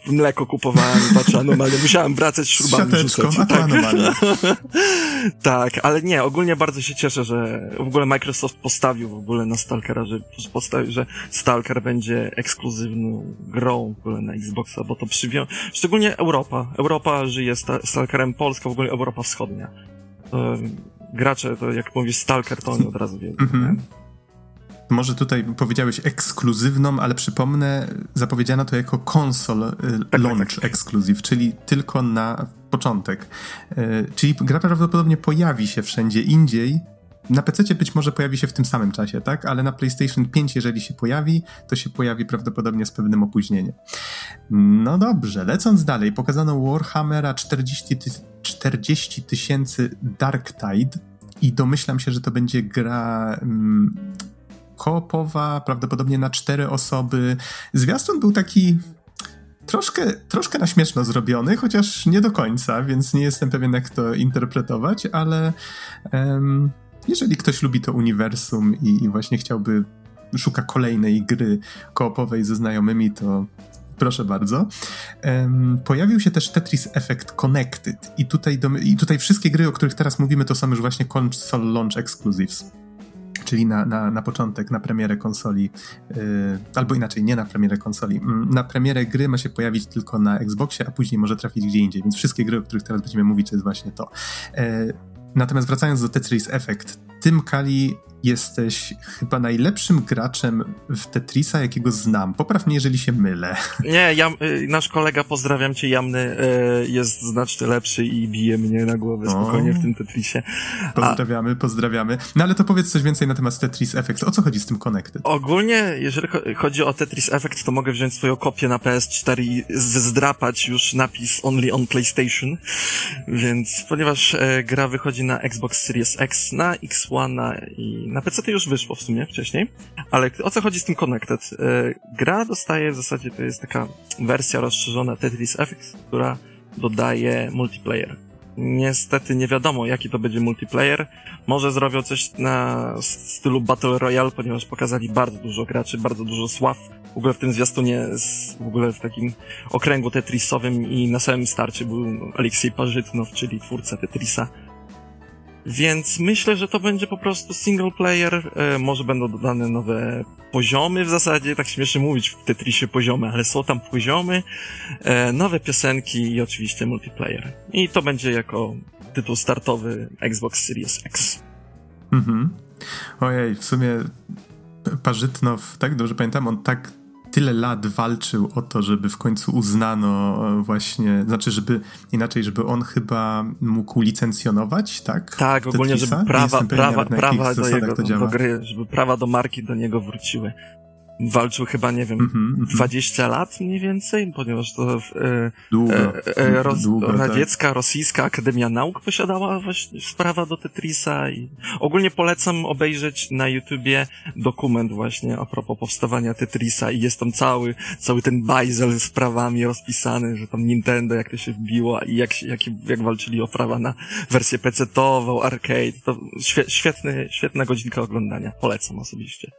mleko kupowałem, patrzę anomalia. Musiałem wracać śrubami rzucać. tak. anomalia. *laughs* tak, ale nie, ogólnie bardzo się cieszę, że w ogóle Microsoft postawił w ogóle na Stalkera, że postawił, że Stalker będzie ekskluzywny grą w ogóle na Xboxa, bo to przywią... Szczególnie Europa. Europa żyje Stalkerem, Polska, w ogóle Europa Wschodnia. To, gracze, to jak mówisz Stalker, to oni od razu wiedzą. Mm-hmm. Może tutaj powiedziałeś ekskluzywną, ale przypomnę, zapowiedziano to jako konsol y, tak, tak, launch tak, exclusive, czyli tylko na początek. Y, czyli gra prawdopodobnie pojawi się wszędzie indziej, na PC być może pojawi się w tym samym czasie, tak? Ale na PlayStation 5, jeżeli się pojawi, to się pojawi prawdopodobnie z pewnym opóźnieniem. No dobrze, lecąc dalej, pokazano Warhammera 40 tysięcy Dark Tide i domyślam się, że to będzie gra mm, koopowa, prawdopodobnie na cztery osoby. Zwiastun był taki troszkę, troszkę na śmieszno zrobiony, chociaż nie do końca, więc nie jestem pewien, jak to interpretować, ale um, jeżeli ktoś lubi to uniwersum i, i właśnie chciałby, szuka kolejnej gry koopowej ze znajomymi, to Proszę bardzo. Um, pojawił się też Tetris Effect Connected i tutaj, do, i tutaj wszystkie gry, o których teraz mówimy, to są już właśnie console launch exclusives czyli na, na, na początek, na premierę konsoli, yy, albo inaczej, nie na premierę konsoli. Mm, na premierę gry ma się pojawić tylko na Xboxie, a później może trafić gdzie indziej, więc wszystkie gry, o których teraz będziemy mówić, to jest właśnie to. Yy, natomiast wracając do Tetris Effect, tym Kali jesteś chyba najlepszym graczem w Tetrisa, jakiego znam. Popraw mnie, jeżeli się mylę. Nie, ja, y, nasz kolega, pozdrawiam cię, Jamny, y, jest znacznie lepszy i bije mnie na głowę spokojnie o. w tym Tetrisie. Pozdrawiamy, A... pozdrawiamy. No ale to powiedz coś więcej na temat Tetris Effect. O co chodzi z tym Connected? Ogólnie, jeżeli chodzi o Tetris Effect, to mogę wziąć swoją kopię na PS4 i zdrapać już napis Only on PlayStation. Więc, ponieważ e, gra wychodzi na Xbox Series X, na X1 i na PC już wyszło w sumie wcześniej, ale o co chodzi z tym Connected? E, gra dostaje w zasadzie, to jest taka wersja rozszerzona Tetris Effect, która dodaje multiplayer. Niestety nie wiadomo, jaki to będzie multiplayer. Może zrobią coś na stylu Battle Royale, ponieważ pokazali bardzo dużo graczy, bardzo dużo sław. W ogóle w tym zwiastunie, w ogóle w takim okręgu Tetrisowym i na samym starcie był Aleksiej Parzytnow, czyli twórca Tetrisa więc myślę, że to będzie po prostu single player. E, może będą dodane nowe poziomy w zasadzie, tak śmiesznie mówić w Tetrisie poziomy, ale są tam poziomy, e, nowe piosenki i oczywiście multiplayer. I to będzie jako tytuł startowy Xbox Series X. Mhm. Ojej, w sumie Parzytnow, tak dobrze pamiętam, on tak tyle lat walczył o to, żeby w końcu uznano e, właśnie, znaczy, żeby inaczej, żeby on chyba mógł licencjonować, tak? Tak, ogólnie, żeby prawa, prawa, prawa do jego do gry, żeby prawa do marki do niego wróciły walczył chyba, nie wiem, mm -hmm, 20 lat mniej więcej, ponieważ to e, długo, e, e, roz, długo, tak. radziecka, tak. rosyjska Akademia Nauk posiadała właśnie sprawa do Tetrisa i ogólnie polecam obejrzeć na YouTubie dokument właśnie a propos powstawania Tetrisa i jest tam cały, cały ten bajzel z prawami rozpisany, że tam Nintendo jak to się wbiło i jak, jak, jak walczyli o prawa na wersję PC-tową, arcade, to świetny, świetna godzinka oglądania. Polecam osobiście.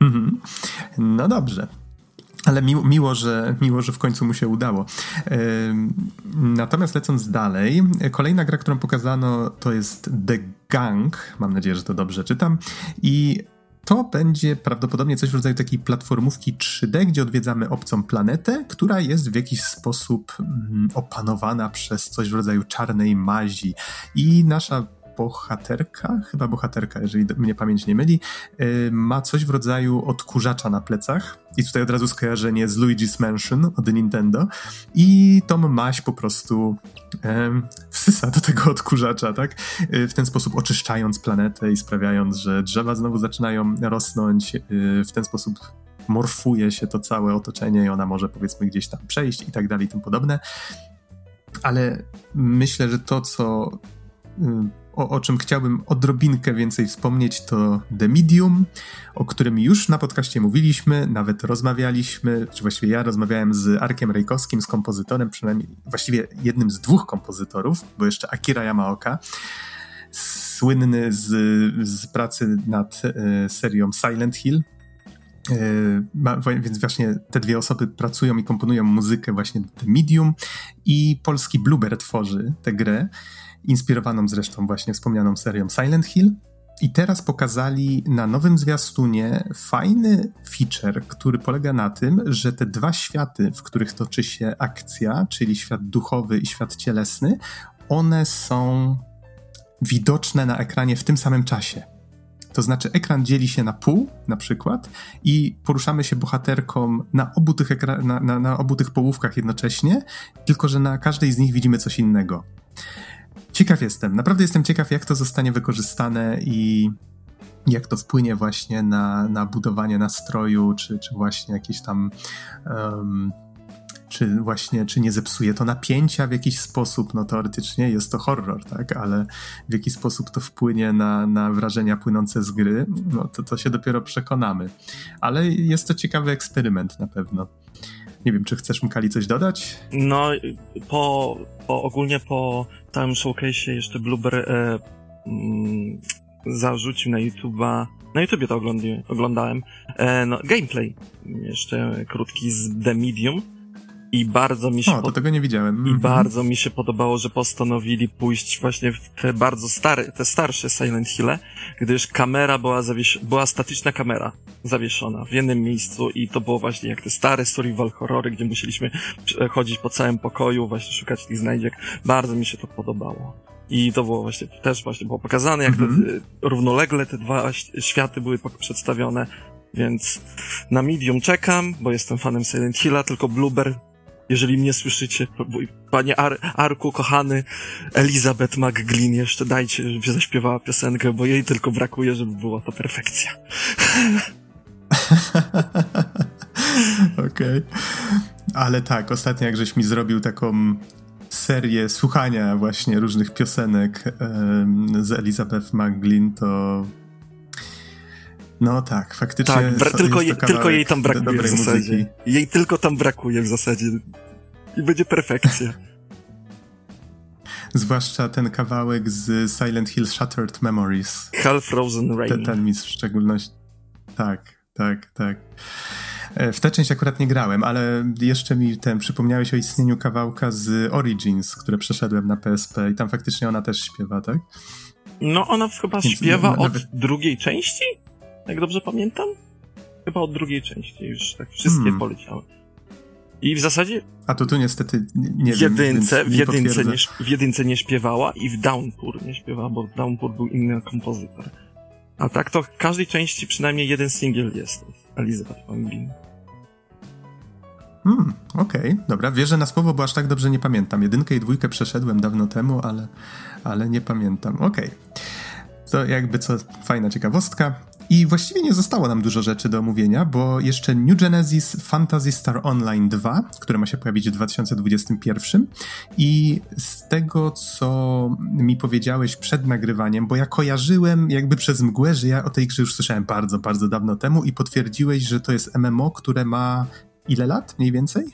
Mhm. No dobrze. Ale miło, miło, że, miło, że w końcu mu się udało. Natomiast lecąc dalej, kolejna gra, którą pokazano, to jest The Gang. Mam nadzieję, że to dobrze czytam. I to będzie prawdopodobnie coś w rodzaju takiej platformówki 3D, gdzie odwiedzamy obcą planetę, która jest w jakiś sposób mm, opanowana przez coś w rodzaju czarnej mazi. I nasza bohaterka, chyba bohaterka, jeżeli mnie pamięć nie myli, y, ma coś w rodzaju odkurzacza na plecach. I tutaj od razu skojarzenie z Luigi's Mansion od Nintendo. I tą maść po prostu wsysa do tego odkurzacza, tak? Y, w ten sposób oczyszczając planetę i sprawiając, że drzewa znowu zaczynają rosnąć. Y, w ten sposób morfuje się to całe otoczenie i ona może powiedzmy gdzieś tam przejść i tak dalej i tym podobne. Ale myślę, że to, co o, o, czym chciałbym odrobinkę więcej wspomnieć, to The Medium, o którym już na podcaście mówiliśmy, nawet rozmawialiśmy, czy właściwie ja rozmawiałem z Arkiem Rejkowskim, z kompozytorem, przynajmniej właściwie jednym z dwóch kompozytorów, bo jeszcze Akira Yamaoka, słynny z, z pracy nad e, serią Silent Hill, e, więc właśnie te dwie osoby pracują i komponują muzykę właśnie The Medium i polski Bluebird tworzy tę grę inspirowaną zresztą właśnie wspomnianą serią Silent Hill. I teraz pokazali na nowym zwiastunie fajny feature, który polega na tym, że te dwa światy, w których toczy się akcja, czyli świat duchowy i świat cielesny, one są widoczne na ekranie w tym samym czasie. To znaczy, ekran dzieli się na pół, na przykład, i poruszamy się bohaterką na obu tych, ekra- na, na, na obu tych połówkach jednocześnie, tylko że na każdej z nich widzimy coś innego. Ciekaw jestem, naprawdę jestem ciekaw, jak to zostanie wykorzystane i jak to wpłynie właśnie na, na budowanie nastroju, czy, czy właśnie jakieś tam. Um, czy właśnie, czy nie zepsuje to napięcia w jakiś sposób, no teoretycznie jest to horror, tak, ale w jaki sposób to wpłynie na, na wrażenia płynące z gry, no to, to się dopiero przekonamy. Ale jest to ciekawy eksperyment na pewno. Nie wiem, czy chcesz Mkali coś dodać? No, po, po ogólnie po całym showcase jeszcze Blueberry e, mm, zarzucił na YouTube'a, na YouTubie to oglądałem e, no, gameplay, jeszcze krótki z The Medium i bardzo mi się... O, tego nie widziałem. I mm -hmm. bardzo mi się podobało, że postanowili pójść właśnie w te bardzo stare, te starsze Silent Hill'e, gdyż kamera była zawies... była statyczna kamera zawieszona w jednym miejscu i to było właśnie jak te stare survival horrory, gdzie musieliśmy chodzić po całym pokoju, właśnie szukać tych znajdziek. Bardzo mi się to podobało. I to było właśnie, też właśnie było pokazane, jak mm -hmm. te, mhm. równolegle te dwa światy były przedstawione. Więc na Medium czekam, bo jestem fanem Silent Hilla, tylko Blueber jeżeli mnie słyszycie, panie Ar Arku, kochany, Elizabeth McGlynn, jeszcze dajcie, żeby zaśpiewała piosenkę, bo jej tylko brakuje, żeby była to perfekcja. *laughs* Okej. Okay. Ale tak, ostatnio jak żeś mi zrobił taką serię słuchania właśnie różnych piosenek um, z Elizabeth McGlynn, to no tak, faktycznie. Tak, bra- tylko, je, tylko jej tam brakuje w zasadzie. Muzyki. Jej tylko tam brakuje w zasadzie. I będzie perfekcja. *laughs* Zwłaszcza ten kawałek z Silent Hill Shattered Memories. Hell Frozen Rain. Ten, ten w szczególności. Tak, tak, tak. E, w tę część akurat nie grałem, ale jeszcze mi ten przypomniałeś o istnieniu kawałka z Origins, które przeszedłem na PSP i tam faktycznie ona też śpiewa, tak? No ona chyba Więc śpiewa od drugiej części? Jak dobrze pamiętam? Chyba od drugiej części już tak wszystkie hmm. poleciały. I w zasadzie. A to tu niestety nie w jedynce, wiem, w, jedynce nie, w jedynce nie śpiewała i w Downpour nie śpiewała, bo w Downpour był inny kompozytor. A tak to w każdej części przynajmniej jeden singiel jest. Elizabeth Van Hmm, okej, okay, dobra. Wierzę na słowo, bo aż tak dobrze nie pamiętam. Jedynkę i dwójkę przeszedłem dawno temu, ale, ale nie pamiętam. Okej. Okay. To jakby co, fajna ciekawostka. I właściwie nie zostało nam dużo rzeczy do omówienia, bo jeszcze New Genesis Fantasy Star Online 2, które ma się pojawić w 2021 i z tego, co mi powiedziałeś przed nagrywaniem, bo ja kojarzyłem jakby przez mgłę, że ja o tej grze już słyszałem bardzo, bardzo dawno temu i potwierdziłeś, że to jest MMO, które ma ile lat mniej więcej?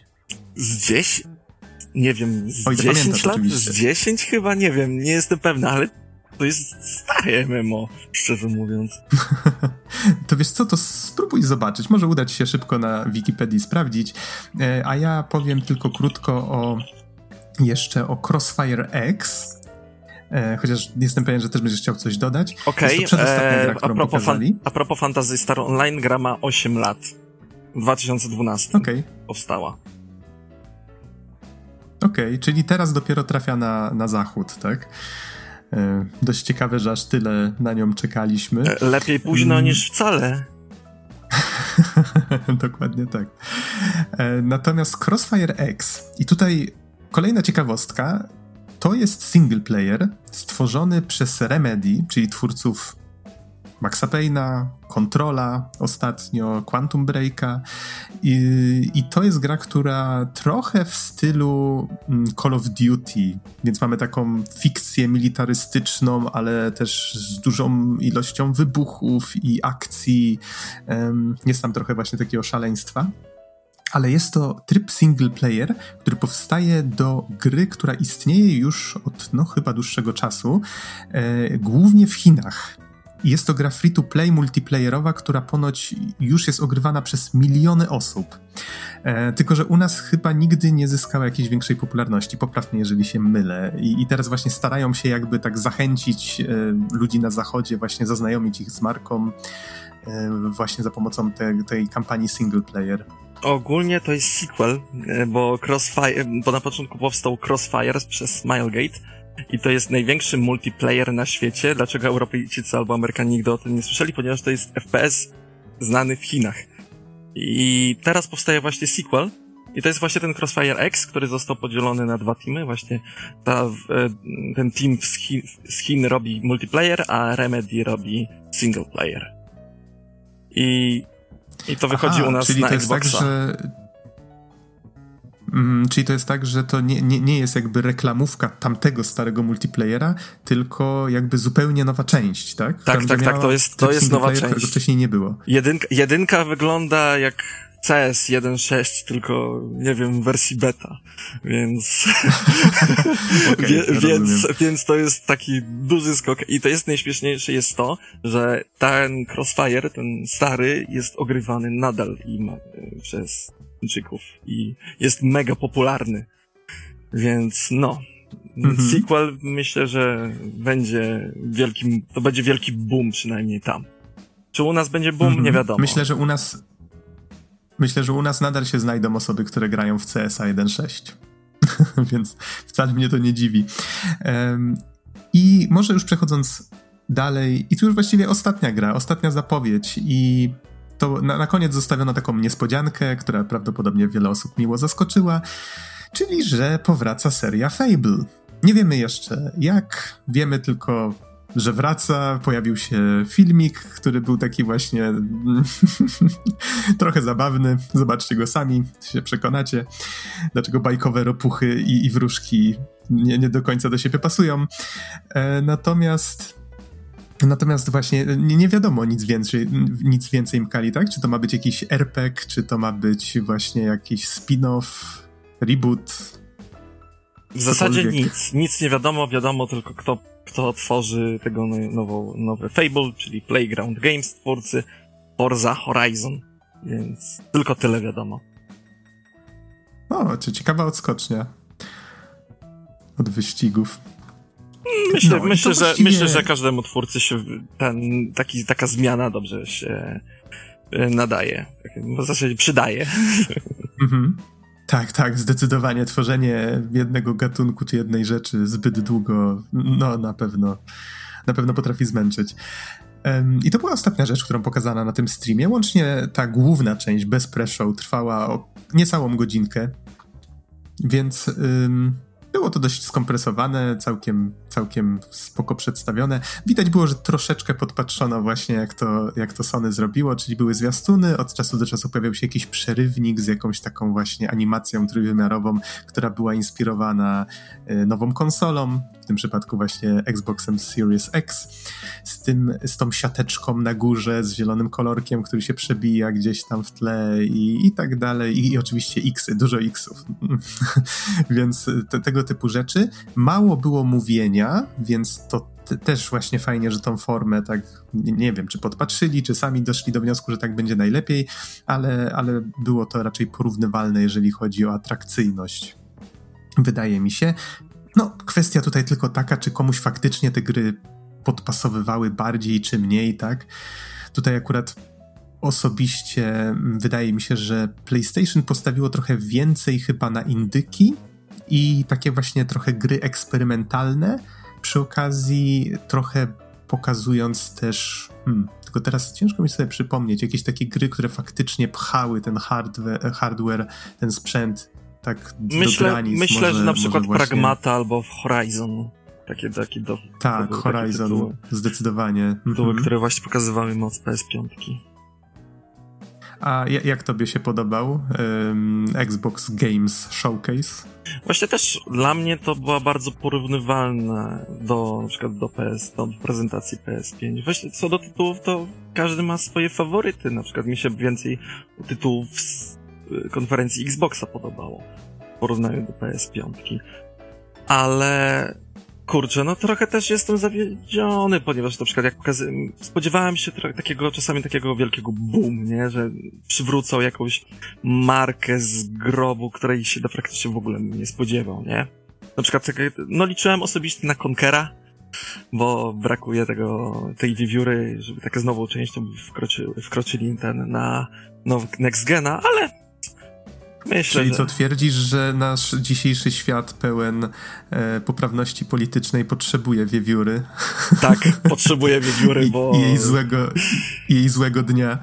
Z 10? Nie wiem, z Oj, 10 lat? Oczywiście. Z 10 chyba? Nie wiem, nie jestem pewny, ale to jest stare MMO, szczerze mówiąc. *laughs* to wiesz co, to spróbuj zobaczyć. Może uda ci się szybko na Wikipedii sprawdzić. E, a ja powiem tylko krótko o jeszcze o Crossfire X. E, chociaż jestem pewien, że też będziesz chciał coś dodać. Okej, okay, e, a, propos a propos Fantasy Star Online, gra ma 8 lat. W 2012 okay. powstała. Okej, okay, czyli teraz dopiero trafia na, na zachód, tak? E, dość ciekawe, że aż tyle na nią czekaliśmy. E, lepiej późno mm. niż wcale. *laughs* Dokładnie tak. E, natomiast Crossfire X, i tutaj kolejna ciekawostka, to jest single player stworzony przez Remedy, czyli twórców Maxa Payne'a, Controla ostatnio, Quantum Breaka I, i to jest gra, która trochę w stylu mm, Call of Duty, więc mamy taką fikcję militarystyczną, ale też z dużą ilością wybuchów i akcji. Jest tam trochę właśnie takiego szaleństwa ale jest to tryb single player, który powstaje do gry, która istnieje już od no chyba dłuższego czasu, e, głównie w Chinach. Jest to gra free-to-play multiplayerowa, która ponoć już jest ogrywana przez miliony osób. E, tylko, że u nas chyba nigdy nie zyskała jakiejś większej popularności. Poprawnie, jeżeli się mylę. I, I, teraz właśnie starają się jakby tak zachęcić e, ludzi na zachodzie, właśnie zaznajomić ich z marką e, właśnie za pomocą te, tej kampanii single player. Ogólnie to jest sequel, e, bo Crossfire, bo na początku powstał Crossfire przez Smilegate, i to jest największy multiplayer na świecie. Dlaczego Europejczycy albo Amerykanie nigdy o tym nie słyszeli? Ponieważ to jest FPS znany w Chinach. I teraz powstaje właśnie sequel. I to jest właśnie ten Crossfire X, który został podzielony na dwa teamy. Właśnie ta, e, ten team z Chin, z Chin robi multiplayer, a Remedy robi single player. I, i to wychodzi Aha, u nas na tak, Xboxa. Tak, że Mm, czyli to jest tak, że to nie, nie, nie jest jakby reklamówka tamtego starego multiplayera, tylko jakby zupełnie nowa część, tak? Tak, tak, tak, to jest, to jest nowa część. Którego wcześniej nie było. Jedynka, jedynka wygląda jak CS 1.6, tylko nie wiem, w wersji beta, więc, *laughs* okay, Wie, więc, więc to jest taki duży skok i to jest najśmieszniejsze jest to, że ten Crossfire, ten stary, jest ogrywany nadal im e, przez Chińczyków i jest mega popularny, więc no, mhm. sequel myślę, że będzie wielkim, to będzie wielki boom przynajmniej tam. Czy u nas będzie boom? Mhm. Nie wiadomo. Myślę, że u nas Myślę, że u nas nadal się znajdą osoby, które grają w CSA 1.6. *laughs* Więc wcale mnie to nie dziwi. Um, I może już przechodząc dalej, i tu już właściwie ostatnia gra, ostatnia zapowiedź i to na, na koniec zostawiono taką niespodziankę, która prawdopodobnie wiele osób miło zaskoczyła, czyli że powraca seria Fable. Nie wiemy jeszcze jak, wiemy tylko że wraca, pojawił się filmik, który był taki właśnie *laughs* trochę zabawny. Zobaczcie go sami, się przekonacie, dlaczego bajkowe ropuchy i, i wróżki nie, nie do końca do siebie pasują. E, natomiast Natomiast właśnie nie, nie, wiadomo nic więcej, nic więcej Mkali, tak? Czy to ma być jakiś RPG, czy to ma być właśnie jakiś spin-off, reboot? W zasadzie nic. Nic nie wiadomo, wiadomo tylko kto kto tworzy tego no, nowo, nowe Fable, czyli Playground Games, twórcy Forza Horizon, więc tylko tyle wiadomo. O, czy ciekawa odskocznia od wyścigów. Myślę, no, myślę, że, właściwie... myślę, że każdemu twórcy się ten, taki, taka zmiana dobrze się e, nadaje. W zasadzie przydaje. *laughs* Mhm. Tak, tak, zdecydowanie. Tworzenie jednego gatunku czy jednej rzeczy zbyt długo, no na pewno, na pewno potrafi zmęczyć. Um, I to była ostatnia rzecz, którą pokazano na tym streamie. Łącznie ta główna część bez pre-show trwała o niecałą godzinkę, więc um, było to dość skompresowane, całkiem, całkiem spoko przedstawione. Widać było, że troszeczkę podpatrzono właśnie jak to, jak to Sony zrobiło, czyli były zwiastuny, od czasu do czasu pojawiał się jakiś przerywnik z jakąś taką właśnie animacją trójwymiarową, która była inspirowana e, nową konsolą, w tym przypadku właśnie Xboxem Series X, z, tym, z tą siateczką na górze, z zielonym kolorkiem, który się przebija gdzieś tam w tle i, i tak dalej. I, i oczywiście Xy, dużo Xów. *laughs* Więc te, tego typu rzeczy. Mało było mówienia, więc to też właśnie fajnie, że tą formę tak, nie wiem, czy podpatrzyli, czy sami doszli do wniosku, że tak będzie najlepiej, ale, ale było to raczej porównywalne, jeżeli chodzi o atrakcyjność. Wydaje mi się. No, kwestia tutaj tylko taka, czy komuś faktycznie te gry podpasowywały bardziej czy mniej, tak? Tutaj akurat osobiście wydaje mi się, że PlayStation postawiło trochę więcej chyba na indyki i takie właśnie trochę gry eksperymentalne, przy okazji trochę pokazując też, hmm, tylko teraz ciężko mi sobie przypomnieć, jakieś takie gry, które faktycznie pchały ten hardware, hardware ten sprzęt tak myślę, do granic. Myślę, może, że na przykład właśnie... Pragmata albo Horizon. Takie, takie do, tak, do, Horizon, tytuły, zdecydowanie. Tytuły, mhm. które właśnie pokazywały moc PS5. A jak tobie się podobał um, Xbox Games Showcase? Właśnie też dla mnie to była bardzo porównywalna do na przykład do PS, do prezentacji PS5. Właśnie co do tytułów, to każdy ma swoje faworyty. Na przykład mi się więcej tytułów konferencji Xboxa podobało w porównaniu do PS5. Ale Kurczę, no trochę też jestem zawiedziony, ponieważ na przykład jak pokazy... spodziewałem się trochę takiego, czasami takiego wielkiego boom, nie? Że przywrócą jakąś markę z grobu, której się praktycznie w ogóle nie spodziewał, nie? Na przykład, no liczyłem osobiście na Conkera, bo brakuje tego, tej wiewióry, żeby takie z nową częścią wkroczy, wkroczyli ten na no, Next Gena, ale Myślę, Czyli że... co twierdzisz, że nasz dzisiejszy świat pełen e, poprawności politycznej potrzebuje wiewióry? Tak, *laughs* potrzebuje wiewióry, bo... I, jej, złego, jej złego dnia.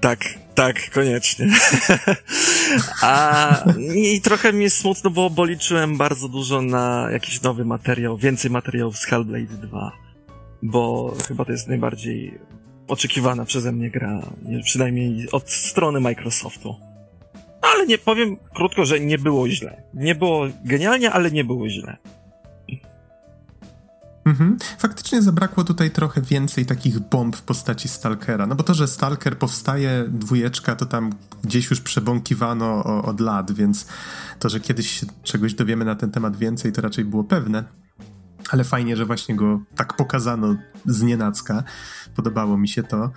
Tak, tak, koniecznie. *laughs* A i trochę mi jest smutno, bo, bo liczyłem bardzo dużo na jakiś nowy materiał, więcej materiałów z Hellblade 2. Bo chyba to jest najbardziej oczekiwana przeze mnie gra, przynajmniej od strony Microsoftu ale nie powiem krótko, że nie było źle. Nie było genialnie, ale nie było źle. Mhm. Faktycznie zabrakło tutaj trochę więcej takich bomb w postaci Stalkera. No bo to, że Stalker powstaje, dwójeczka, to tam gdzieś już przebąkiwano od lat, więc to, że kiedyś czegoś dowiemy na ten temat więcej, to raczej było pewne ale fajnie, że właśnie go tak pokazano z nienacka. Podobało mi się to. E,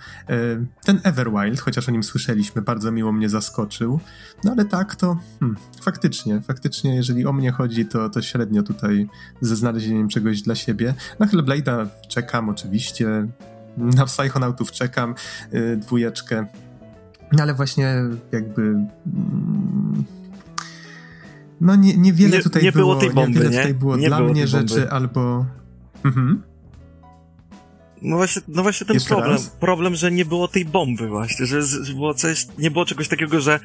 ten Everwild, chociaż o nim słyszeliśmy, bardzo miło mnie zaskoczył. No ale tak, to hmm, faktycznie, faktycznie, jeżeli o mnie chodzi, to, to średnio tutaj ze znalezieniem czegoś dla siebie. Na Hellblade'a czekam oczywiście, na Psychonautów czekam, yy, dwójeczkę. No ale właśnie jakby... Mm, no nie, niewiele nie, tutaj nie było, było tej bomby, niewiele nie? tutaj było nie dla było mnie rzeczy bomby. albo... Mhm. No właśnie, no właśnie ten Jeszcze problem, raz? problem, że nie było tej bomby właśnie, że, że było coś, nie było czegoś takiego, że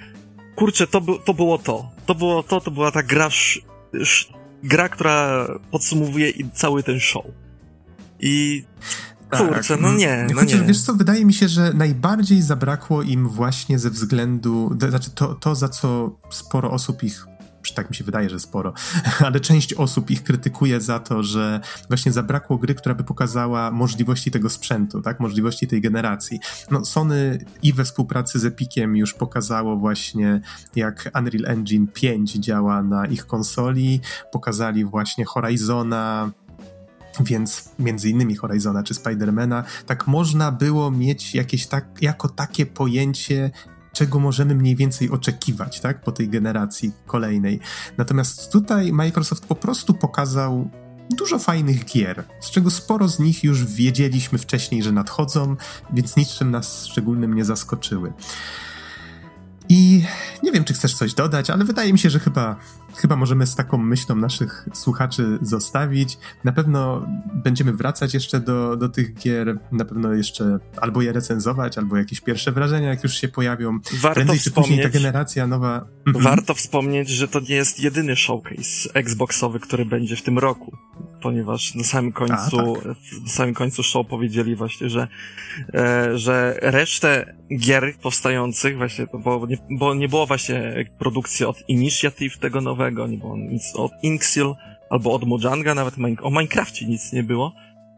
kurczę, to, by, to było to, to było to, to była ta gra, sz, sz, gra, która podsumowuje cały ten show. I Kurczę, no nie, no Chociaż nie. wiesz co, wydaje mi się, że najbardziej zabrakło im właśnie ze względu, to znaczy to, to za co sporo osób ich tak mi się wydaje, że sporo, *laughs* ale część osób ich krytykuje za to, że właśnie zabrakło gry, która by pokazała możliwości tego sprzętu, tak, możliwości tej generacji. No Sony i we współpracy z Epiciem już pokazało właśnie, jak Unreal Engine 5 działa na ich konsoli, pokazali właśnie Horizona, więc między innymi Horizona czy Spidermana, tak można było mieć jakieś tak, jako takie pojęcie, czego możemy mniej więcej oczekiwać, tak, po tej generacji kolejnej. Natomiast tutaj Microsoft po prostu pokazał dużo fajnych gier, z czego sporo z nich już wiedzieliśmy wcześniej, że nadchodzą, więc niczym nas szczególnym nie zaskoczyły. I nie wiem, czy chcesz coś dodać, ale wydaje mi się, że chyba, chyba możemy z taką myślą naszych słuchaczy zostawić. Na pewno będziemy wracać jeszcze do, do tych gier, na pewno jeszcze albo je recenzować, albo jakieś pierwsze wrażenia, jak już się pojawią. Warto Prędzej czy później ta wspomnieć, generacja nowa. Mhm. warto wspomnieć, że to nie jest jedyny showcase Xboxowy, który będzie w tym roku, ponieważ na samym końcu, A, tak. na samym końcu show powiedzieli właśnie, że, e, że resztę gier powstających właśnie, bo nie, bo nie było właśnie produkcji od Initiative tego nowego, nie było nic od Inxil, albo od Mojanga, nawet o Minecrafcie nic nie było,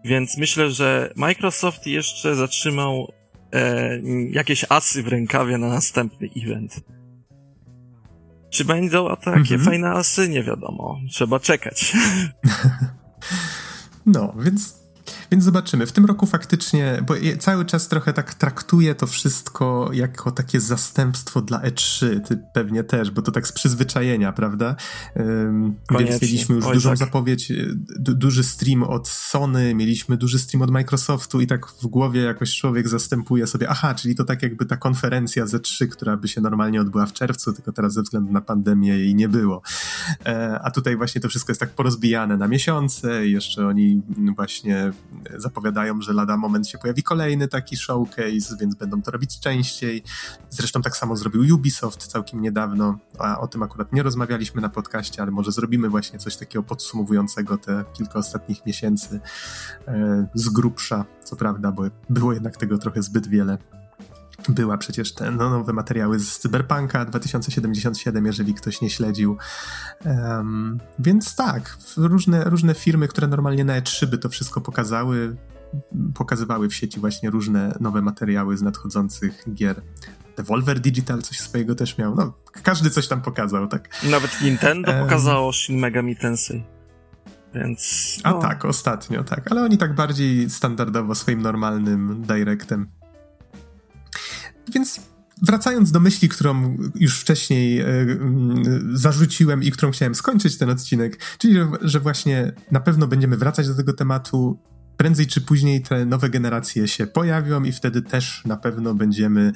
więc myślę, że Microsoft jeszcze zatrzymał e, jakieś asy w rękawie na następny event. Czy będą takie Mhm. fajne asy? Nie wiadomo. Trzeba czekać. *laughs* No, więc, więc zobaczymy. W tym roku faktycznie, bo cały czas trochę tak traktuję to wszystko jako takie zastępstwo dla E3. Ty pewnie też, bo to tak z przyzwyczajenia, prawda? Um, więc mieliśmy już Oj, dużą tak. zapowiedź, y, du duży stream od Sony, mieliśmy duży stream od Microsoftu i tak w głowie jakoś człowiek zastępuje sobie, aha, czyli to tak jakby ta konferencja z E3, która by się normalnie odbyła w czerwcu, tylko teraz ze względu na pandemię jej nie było. E, a tutaj właśnie to wszystko jest tak porozbijane na miesiące i jeszcze oni właśnie zapowiadają, że lada moment się pojawi kolejny taki showcase, więc będą to robić częściej. Zresztą tak samo zrobił Ubisoft całkiem niedawno, a o tym akurat nie rozmawialiśmy na podcaście, ale może zrobimy właśnie coś takiego podsumowującego te kilka ostatnich miesięcy e, z grubsza, co prawda, bo było jednak tego trochę zbyt wiele była przecież te no, nowe materiały z Cyberpunka 2077, jeżeli ktoś nie śledził. Em, więc tak, różne, różne firmy, które normalnie na E3 by to wszystko pokazały, pokazywały w sieci właśnie różne nowe materiały z nadchodzących gier. Devolver Digital coś swojego też miał. No, każdy coś tam pokazał, tak? Nawet Nintendo pokazało Shin Megami Tensei. Więc... A no, tak, ostatnio, tak. Ale oni tak bardziej standardowo swoim normalnym directem. Więc wracając do myśli, którą już wcześniej e, mm, zarzuciłem i którą chciałem skończyć ten odcinek, czyli że, że właśnie na pewno będziemy wracać do tego tematu. Prędzej czy później te nowe generacje się pojawią i wtedy też na pewno będziemy.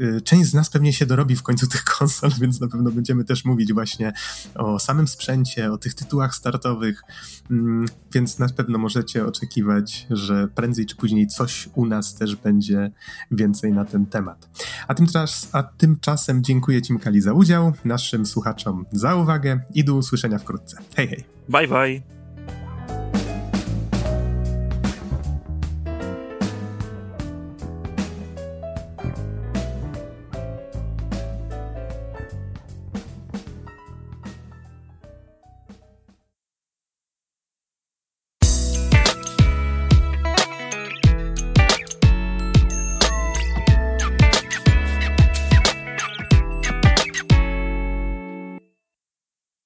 y, Część z nas pewnie się dorobi w końcu tych *laughs* konsol, więc na pewno będziemy też mówić właśnie o samym sprzęcie, o tych tytułach startowych. Mm, Więc na pewno możecie oczekiwać, że prędzej czy później coś u nas też będzie więcej na ten temat. A, a tymczasem dziękuję Ci, Mikali, za udział, naszym słuchaczom za uwagę i do usłyszenia wkrótce. Hej, hej! Bye bye.